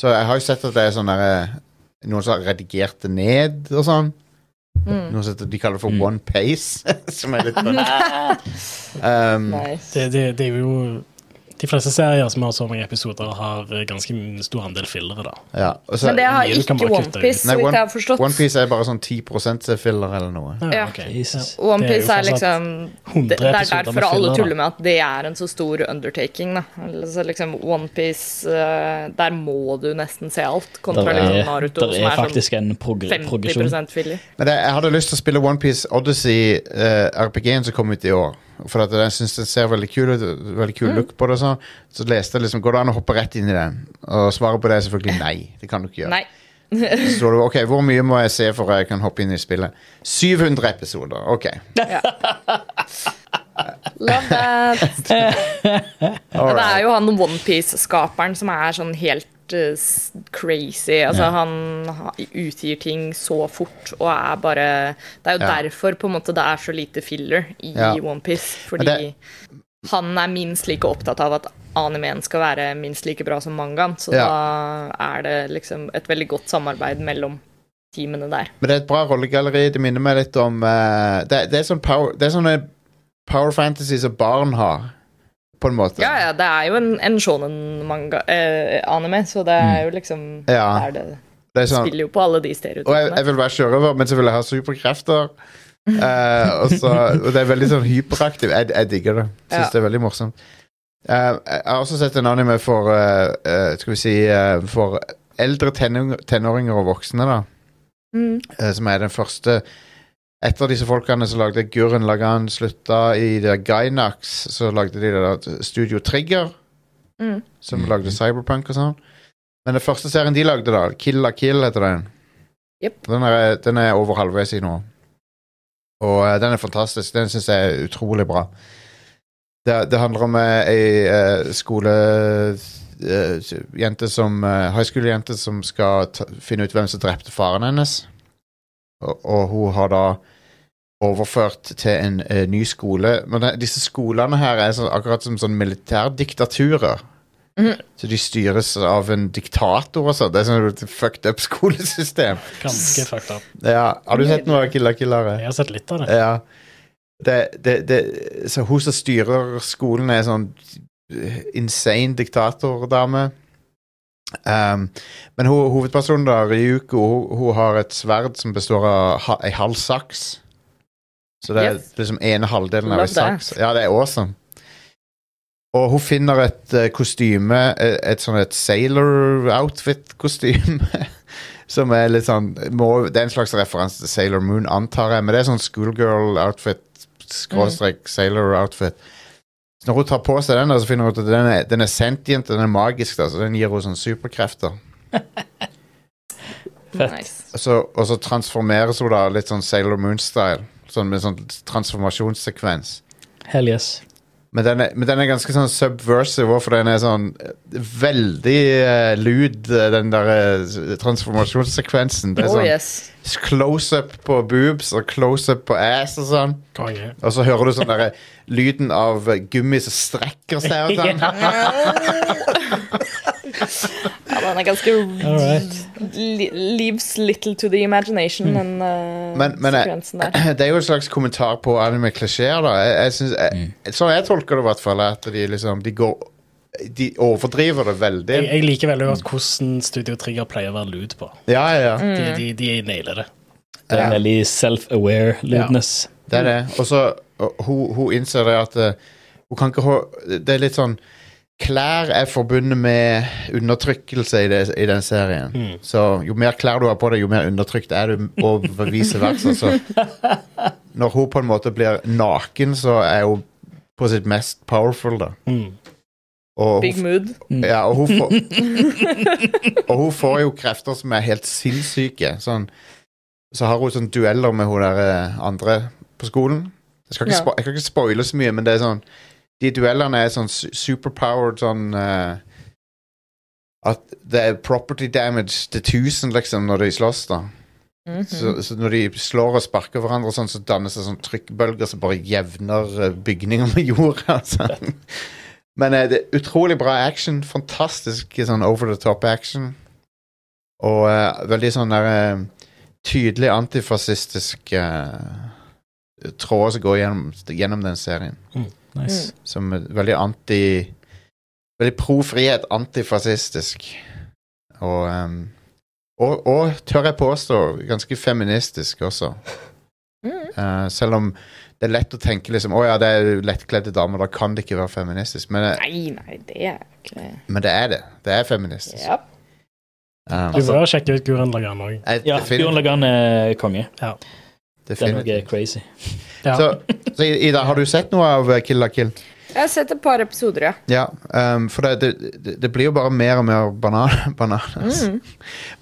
Så jeg har jo sett at det er sånn eh, noen som har redigert det ned og sånn. Mm. Noe som de kaller det for Mm. One Pace, som er litt um, Nice. Det, det, det er jo De fleste serier som har så mange episoder, har eh, ganske stor andel fillere, da. ja. så- Men det har ikke. OnePiece, så vidt One- jeg har forstått. OnePiece er bare sånn 10% filler eller noe. Ja. okay. Ja. OnePiece er er, liksom det, det er derfor alle tuller med at det er en så stor undertaking. Da. Altså, liksom, OnePiece Der må du nesten se alt, kontra Der liksom er, Naruto, der som er er sånn faktisk en prog 50 progresjon. filler. Men det, jeg hadde lyst til å spille OnePiece Odyssey, uh, RPG-en som kom ut i år. For at jeg syns den ser veldig kul ut. Veldig kul look på det. og Sånn. Så leste jeg liksom Går det an å hoppe rett inn i den? Og svaret på det er selvfølgelig nei. Det kan du ikke gjøre. Nei. Så står det ok, hvor mye må jeg se for jeg kan hoppe inn i spillet? 700 episoder. Ok. Love that. Det er jo han OnePiece-skaperen som er sånn helt eh, crazy. Altså, Ja. han utgir ting så fort og er bare Det er jo Ja. derfor på en måte det er så lite filler i Ja. OnePiece. Fordi det- han er minst like opptatt av at animeen skal være minst like bra som mangaen. Så Ja. da er det liksom et veldig godt samarbeid mellom teamene der. Men det er et bra rollegalleri. Det minner meg litt om uh, det, det, er sånn power, det er sånne power fantasy som barn har, på en måte. Ja, ja, det er jo en, en shonen-anime, så det er jo liksom Ja. det, Det er sånn, Spiller jo på alle de og jeg, stereotypene. jeg vil være sjørøver, men så vil jeg ha superkrefter. Eh, og, så, og det er veldig sånn hyperaktiv. Jeg, jeg digger det. Syns Ja. det er veldig morsomt. Eh, jeg har også sett en anime for eh, eh, Skal vi si eh, For eldre tenåringer og voksne, da. Mm. eh, som er den første Etter disse folkene som lagde Gurren Lagan slutta i det Gainax, så lagde de det Studio Trigger, Mm. som Mhm. lagde Cyberpunk og sånn. Men den første serien de lagde, da, Kill la Kill heter den. Yep. Den, er, den er over halvveis i nå. Og uh, den er fantastisk. Den syns jeg er utrolig bra. Det, det handler om eh, ei uh, skolejente som eh, High school-jente som skal ta, finne ut hvem som drepte faren hennes. Og, og hun har da overført til en eh, ny skole. Men det, disse skolene her er så, akkurat som sånn militærdiktaturer. Mhm. Så de styres av en diktator og sånn. Det er sånn et fucked up skolesystem. Ganske fucked up. Ja, har du sett noe av Killa Killare? Jeg har sett litt av det. Ja. Det, det, det, så hun som styrer skolen, er sånn insane diktatordame. Um, men ho hovedpersonen da, Ryuko, hun, hun har et sverd som består av ha, ei halv saks. Så det er Yes. liksom ene halvdelen av ei saks. Ja, det er awesome. Og hun finner et uh, kostyme, et, et sånn et sailor outfit-kostyme. Som er litt sånn må, Det er en slags referanse til Sailor Moon, antar jeg. Men det er sånn schoolgirl-outfit, skråstrek sailor outfit. Så når hun tar på seg den, da, så finner hun ut at den er, den er sentient, den er magisk, da, så den gir henne sånn superkrefter. Fett. Nice. Og så, og så transformeres hun da litt sånn Sailor Moon-style. Sånn med sånn transformasjonssekvens. Hell yes. Men den, er, men den er ganske sånn subversive, for den er sånn eh, veldig uh, lud, eh, den der uh, transformasjonssekvensen. Det er Oh sånn yes. close-up på boobs og close-up på ass og sånn. Konge. Og så hører du sånn derre lyden av eh, gummi som strekker seg og sånn. Ja, den er ganske right. Leaves little to the imagination, den uh, Men- men sekvensen der. Det er jo en slags kommentar på anime-klisjeer, da. Jeg, jeg synes, jeg, Sånn jeg tolker det, i hvert fall, at de liksom De går de overdriver det veldig. Jeg, jeg liker veldig godt hvordan Studio Trigger pleier å være lyd på. Ja, ja, ja. Mm. De, de, de nailer det. Det er Ja. veldig self-aware lydness. Det er det. Og så hun, hun innser det at uh, hun kan ikke ha Det er litt sånn Klær er forbundet med undertrykkelse i, det, i den serien. Mm. Så jo mer klær du har på deg, jo mer undertrykt er du, og vice versa. Så når hun på en måte blir naken, så er hun på sitt mest powerful, da. Mm. Og Big hun, mood. ja, og hun får Og hun får jo krefter som er helt sinnssyke. Sånn, så har hun sånn dueller med hun der eh, andre på skolen. Jeg, skal ikke Ja. spo jeg kan ikke spoile så mye, men det er sånn De duellene er sånn superpowered sånn uh, At det er property damage til 1000, liksom, når de slåss, da. Mhm. Så, så når de slår og sparker hverandre, sånn, så dannes det sånn trykkbølger som bare jevner eh, bygninger med jorda. Altså. Men uh, det er utrolig bra action. Fantastisk sånn over the top action. Og uh, veldig sånn der tydelig antifascistisk uh, tråd som går gjennom, gjennom den serien. Nice. Som er veldig anti Veldig pro frihet, antifascistisk. Og, um, og, og tør jeg påstå, ganske feministisk også. Mm. Uh, selv om det er lett å tenke liksom Å ja, det er lettkledde damer, da kan det ikke være feministisk. Men, det- Nei, nei, det er ikke men det er det. Det er feministisk. Yep. Um, Du bør sjekke ut Guren Lagan òg. Ja, Guren Lagan er konge. Det er noe crazy. Ja. Så, så Ida, har du sett noe av eh, Kill la Kill? Jeg har sett et par episoder, ja. Ja, um, for det, det, det, blir jo bare mer og mer banan, bananas. Mm.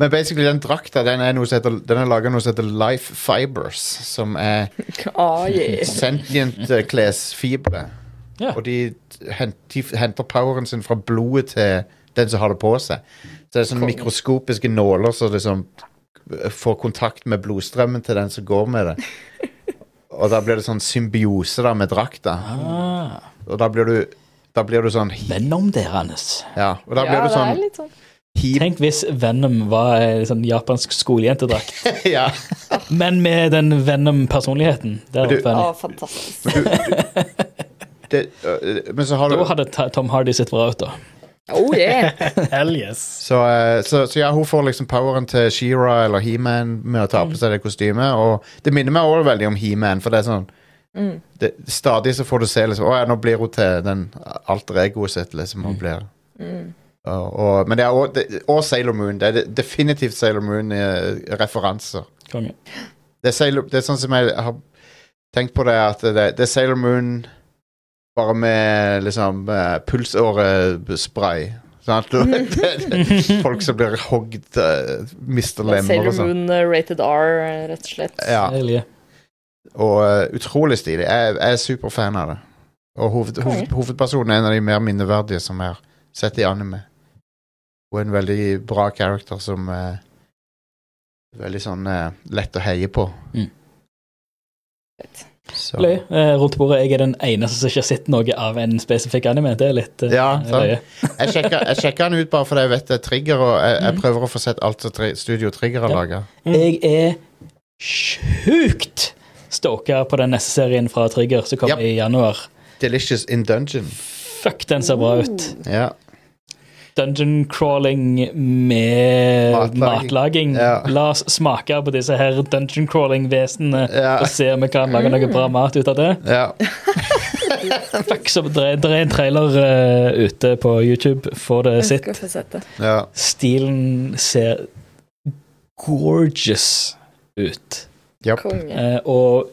Men basically, den drakta den er, noe heter- den er laga noe som heter Life Fibers, som er oh, yeah. sentient eh, klesfibre. Ja. Og de, hent, de henter poweren sin fra blodet til den som har det på seg. Så det er sånne mikroskopiske nåler som liksom får kontakt med blodstrømmen til den som går med det. Og da blir det sånn symbiose da med drakta. Ah, Og da blir du, da blir du sånn Venom deres. Ja, og da ja, blir du det er sånn litt sånn. Tenk hvis Venom var en sånn japansk skolejentedrakt, Ja. men med den Venom-personligheten. Det hadde vært fantastisk. Det, øh, men så har Da hadde Tom Hardy sett bra ut, da. Oh, yeah. Hell yes. så, øh, så, så ja, hun får liksom poweren til She-Ra eller He-Man med å ta på seg det kostymet. Og det minner meg også veldig om He-Man, for det er sånn Mm. det, Stadig så får du se liksom Å ja, nå blir hun til den alter egoet sitt, liksom. Hun blir Mm. og, og, Men det er også, og Sailor Moon. Det er definitivt Sailor Moon-referanser. Det, er det er sånn som jeg har tenkt på det, at det, det er Sailor Moon bare med liksom eh, pulsårespray. Folk som blir hogd, eh, mister er lemmer og sånn. Moon eh, rated R, rett og slett. Ja, og uh, utrolig stilig. Jeg, jeg er superfan av det. Og hoved, hoved, hovedpersonen er en av de mer minneverdige som er sett i anime. Hun er en veldig bra character som uh, Veldig sånn lett å heie på. Mm. Så. Løy. Eh, rundt bordet, jeg er den eneste som ikke har sett noe av en spesifikk anime. Det er litt eh, Ja, løye. Jeg sjekker, jeg den ut bare fordi jeg vet det er Trigger, og jeg, jeg Mhm. prøver å få sett alt som Studio Trigger har Ja. laga. Jeg er sjukt stoka på den neste serien fra Trigger som kommer Yep. i januar. Delicious in Dungeon. Fuck, den ser bra ut. Ja. Dungeon crawling med Matlaging. matlaging. Ja. La oss smake på disse her dungeon crawling-vesenene Ja. og se om vi kan lage noe bra mat ut av det. ja. Fuck, så det er, en trailer uh, ute på YouTube. Få det sitt. ja. Stilen ser gorgeous ut. Yep. Konge. Eh, og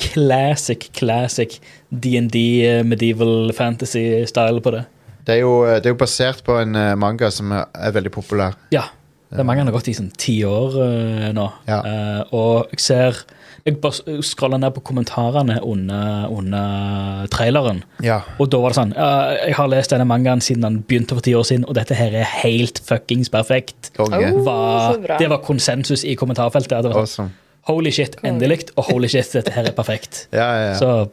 classic, classic DND eh, medieval fantasy-style på det. Det er, jo, det er jo basert på en eh, manga som er, er veldig populær. Ja. Det er mange han har gått i sånn ti år eh, nå. Ja. Eh, og jeg ser Jeg bare scroller ned på kommentarene under, under traileren, Ja. og da var det sånn «Ja, Jeg har lest denne mangaen siden den begynte for ti år siden, og dette her er helt fuckings perfekt. Konge. Oh. Var, så bra. det var konsensus i kommentarfeltet. Det var sånn, Awesome. Holy shit, endelig, og holy shit, dette her er perfekt. Ja, ja, ja. Så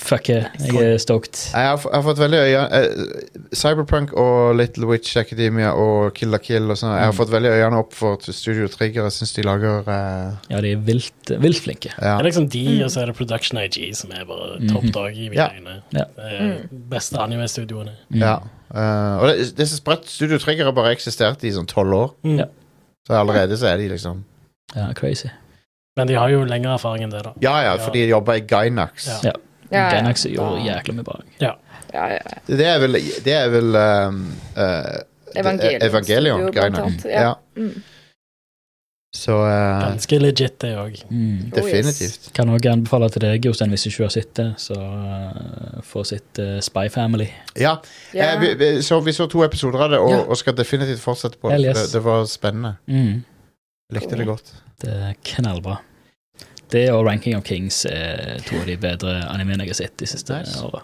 Fuck it, jeg er stoked. Jeg har, jeg har fått veldig øye eh, Cyberpunk og Little Witch Academia og Kill la Kill og sånn. Jeg har Mm. fått veldig øynene opp for Studio Trigger. Jeg syns de lager uh... Ja, de er vilt, vilt flinke. ja. Det er liksom de, og så er det Production IG, som er bare topp dag i mine Ja. øyne. Ja. Det er beste anime-studioene. Mm. ja. Uh, og det, det er så spredt. Studio Trigger har bare eksistert i sånn tolv år. Mm. Ja. Så allerede så er de liksom Ja, crazy. Men de har jo lengre erfaring enn det, da. Ja ja, fordi de jobber i Gynax. Ja. Ja. Ja, ja. Gainax gjorde jækla mye bra. Ja, ja, ja. Det er vel, det er vel um, uh, Evangelion Evangelion annet, Ja. ja. Mm. Så uh, Ganske legit, det òg. Mm. definitivt. Kan òg anbefale til deg, Jostein, hvis du ikke har sett det, så uh, få sitt uh, Spy Family. Ja. Ja. Eh, vi, vi, så, vi så to episoder av det, og, Ja. og skal definitivt fortsette på det. yes. Det, det var spennende. Mm. Likte det godt. Det er knallbra. Det og Ranking of Kings er to av de bedre animene jeg har sett de siste Nice. åra.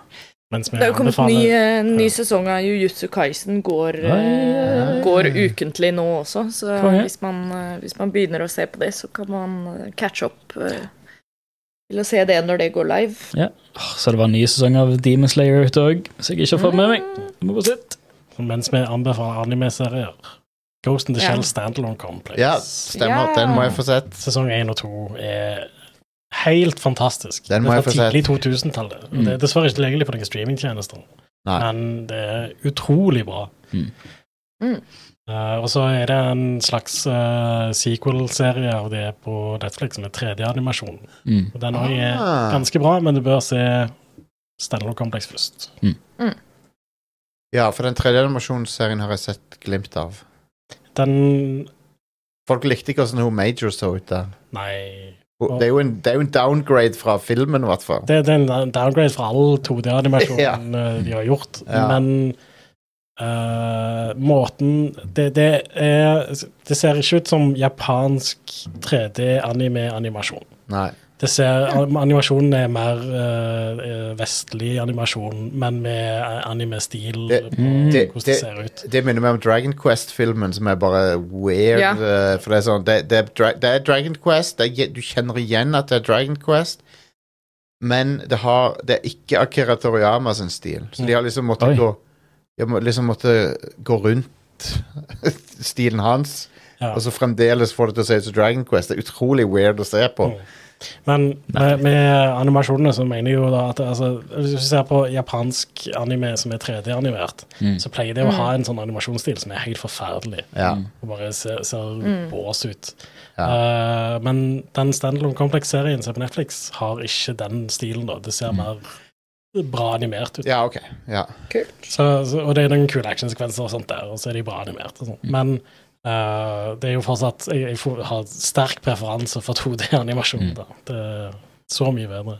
Det er jo kommet ny, eh, ny sesong av Jujutsu Kaisen går, Ja, ja, ja, går ukentlig nå også, så hvis man, eh, hvis man begynner å se på det, så kan man eh, catch up til å se det når det går live. Ja, Så det var en ny sesong av Demon Slayer ute òg, som jeg ikke har fått med meg. Jeg må gå sitt. Mens vi anbefaler anime-serier. Ghost in the Ja. Shell Standalone Complex. Ja, stemmer. Ja. Den må jeg få sett. Sesong 1 og 2 er helt fantastisk. Den må det jeg få er fra sett. tidlig 2000-tallet. Mm. Det er dessverre ikke tilgjengelig på noen streamingtjenester, Nei. men det er utrolig bra. Mm. Mm. Uh, og så er det en slags uh, sequel-serie av det på Netflix som er 3D-animasjon. Mm. Og Den òg er Ah. ganske bra, men du bør se Stellar Complex først. Ja, for den 3D-animasjonsserien har jeg sett glimt av. Den Folk likte ikke hvordan hun Major så ut der. Nei Det er jo en, er jo en downgrade fra filmen, i hvert fall. Det, det er en downgrade fra all 2D-animasjonen ja. de har gjort, Ja. men uh, måten det, det er Det ser ikke ut som japansk 3D-anime-animasjon. Nei. Det ser, Animasjonen er mer uh, vestlig animasjon, men med anime-stil Det- Mm. det- hvordan det, det- ser ut. Det minner meg om Dragon Quest-filmen, som er bare weird. Ja. eh, for det er sånn Det, det, er, det er Dragon Quest. Det er, du kjenner igjen at det er Dragon Quest, men det, har, det er ikke Akira Toriyama sin stil. Så de har liksom måttet gå De har liksom måttet gå rundt stilen hans, Ja. og så fremdeles får det til å se ut som Dragon Quest. Det er utrolig weird å se på. Mm. Men med, med animasjonene så mener jeg jo da at altså, hvis du ser på japansk anime som er 3D-animert, Mm. så pleier det å ha en sånn animasjonsstil som er helt forferdelig. Ja. Mm. Og bare ser, ser Mm. bås ut. Ja. Uh, men den Standalone Complex-serien som er på Netflix, har ikke den stilen, da. Det ser Mm. mer bra animert ut. ja, ok. Ja. Kult. Så, så, og det er noen kule actionsekvenser og sånt der, og så er de bra animert og sånt. Mm. Men eh, det er jo fortsatt Jeg, jeg får, har sterk preferanse for 2D-animasjon. Mm. Det er så mye bedre.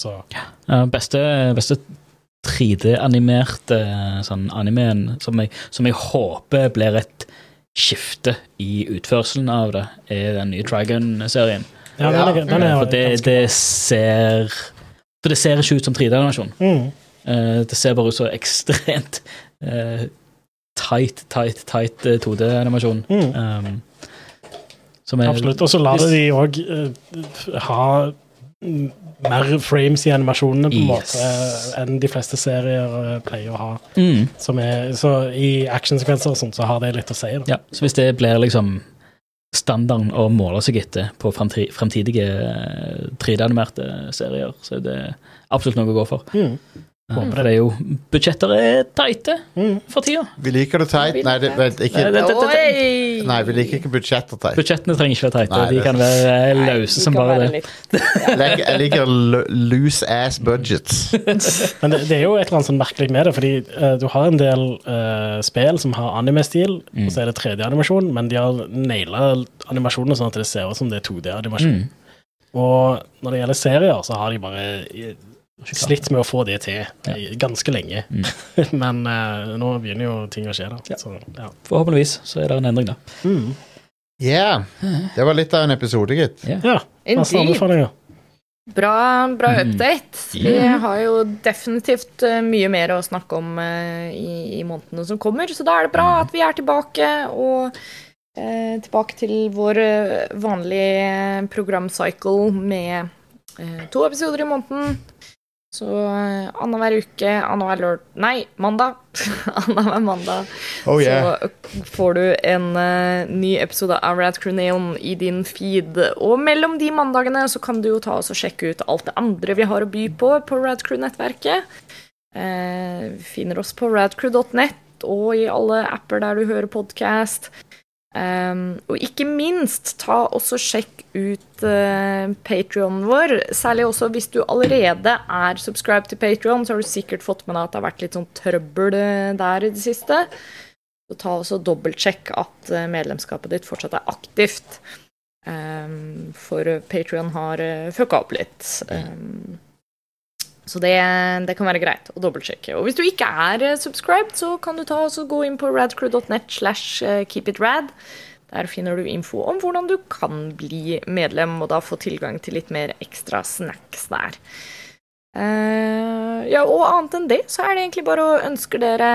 Så Ja, beste, beste 3D-animerte sånn animeen som jeg, som jeg håper blir et skifte i utførselen av det, er den nye Dragon-serien. ja, Ja, den er, den er For det, det ser For det ser ikke ut som 3D-animasjon. Mm. Uh, det ser bare ut som ekstremt eh, tight, tight, tight eh, 2D-animasjon. Mm. Um, som Absolutt. Og så lar det de òg ha mm, mer frames i animasjonene på en Yes. måte enn de fleste serier eh, pleier å ha. mm, Som er, så I actionsekvenser og sånt så har det litt å si. Da. Ja, så hvis det blir liksom standarden å måle seg etter på fremtidige eh, 3D-animerte serier, så er det absolutt noe å gå for. Mm. Håper det er jo Budsjetter er tighte Mm. for tida. Vi liker det tight. Nei, det, vent, ikke Nei, det- det- det- Nei, vi liker ikke budsjetter tight. Budsjettene trenger ikke være tighte, Nei, de kan være løse som bare det. Jeg liker, loose ass budgets. Men det, det er jo et eller annet sånn merkelig med det, fordi uh, du har en del uh, spill som har anime-stil, Mm. og så er det 3D-animasjon, men de har naila animasjonene sånn at det ser ut som det er 2D-animasjon. Mm. Og når det gjelder serier, så har de bare slitt med å få det til ganske lenge. Mm. men uh, nå begynner jo ting å skje, da. Ja. Så, ja. Forhåpentligvis så er det en endring, da. Mm. Yeah. Det var litt av en episode, gitt. Yeah. ja. Bra, bra Mm. update. Vi har jo definitivt eh, mye mer å snakke om uh, i, i månedene som kommer, så da er det bra Mm. at vi er tilbake og uh, tilbake til vår vanlige programcycle med eh, to episoder i måneden. Så uh, annenhver uke, annenhver lørd... Nei, mandag. annenhver mandag Oh yeah. så får du en uh, ny episode av Rad Crew Neon i din feed. Og mellom de mandagene så kan du jo ta oss og sjekke ut alt det andre vi har å by på på Rad Crew-nettverket. Uh, vi finner oss på radcrew.net og i alle apper der du hører podkast. Um, og ikke minst, ta også sjekk ut uh, Patrionen vår. Særlig også hvis du allerede er subscribed til Patrion, så har du sikkert fått med deg at det har vært litt sånn trøbbel eh, der i det siste. Så ta også dobbeltsjekk at uh, medlemskapet ditt fortsatt er aktivt. Um, for Patrion har uh, fucka opp litt. Um, så det, det, kan være greit å dobbeltsjekke. Og hvis du ikke er eh, subscribed, så kan du ta og gå inn på radcrew.net slash eh, keepitrad. Der finner du info om hvordan du kan bli medlem, og da få tilgang til litt mer ekstra snacks der. Uh, ja, og annet enn det, så er det egentlig bare å ønske dere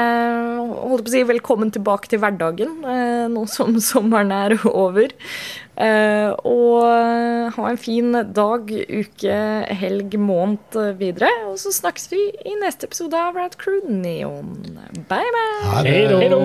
holdt på å si, velkommen tilbake til hverdagen, uh, nå som sommeren er over. Eh, og ha en fin dag, uke, helg, måned videre. Og så snakkes vi i neste episode av Rad Crew Neon. Bye, bye! Ha det. Hei då.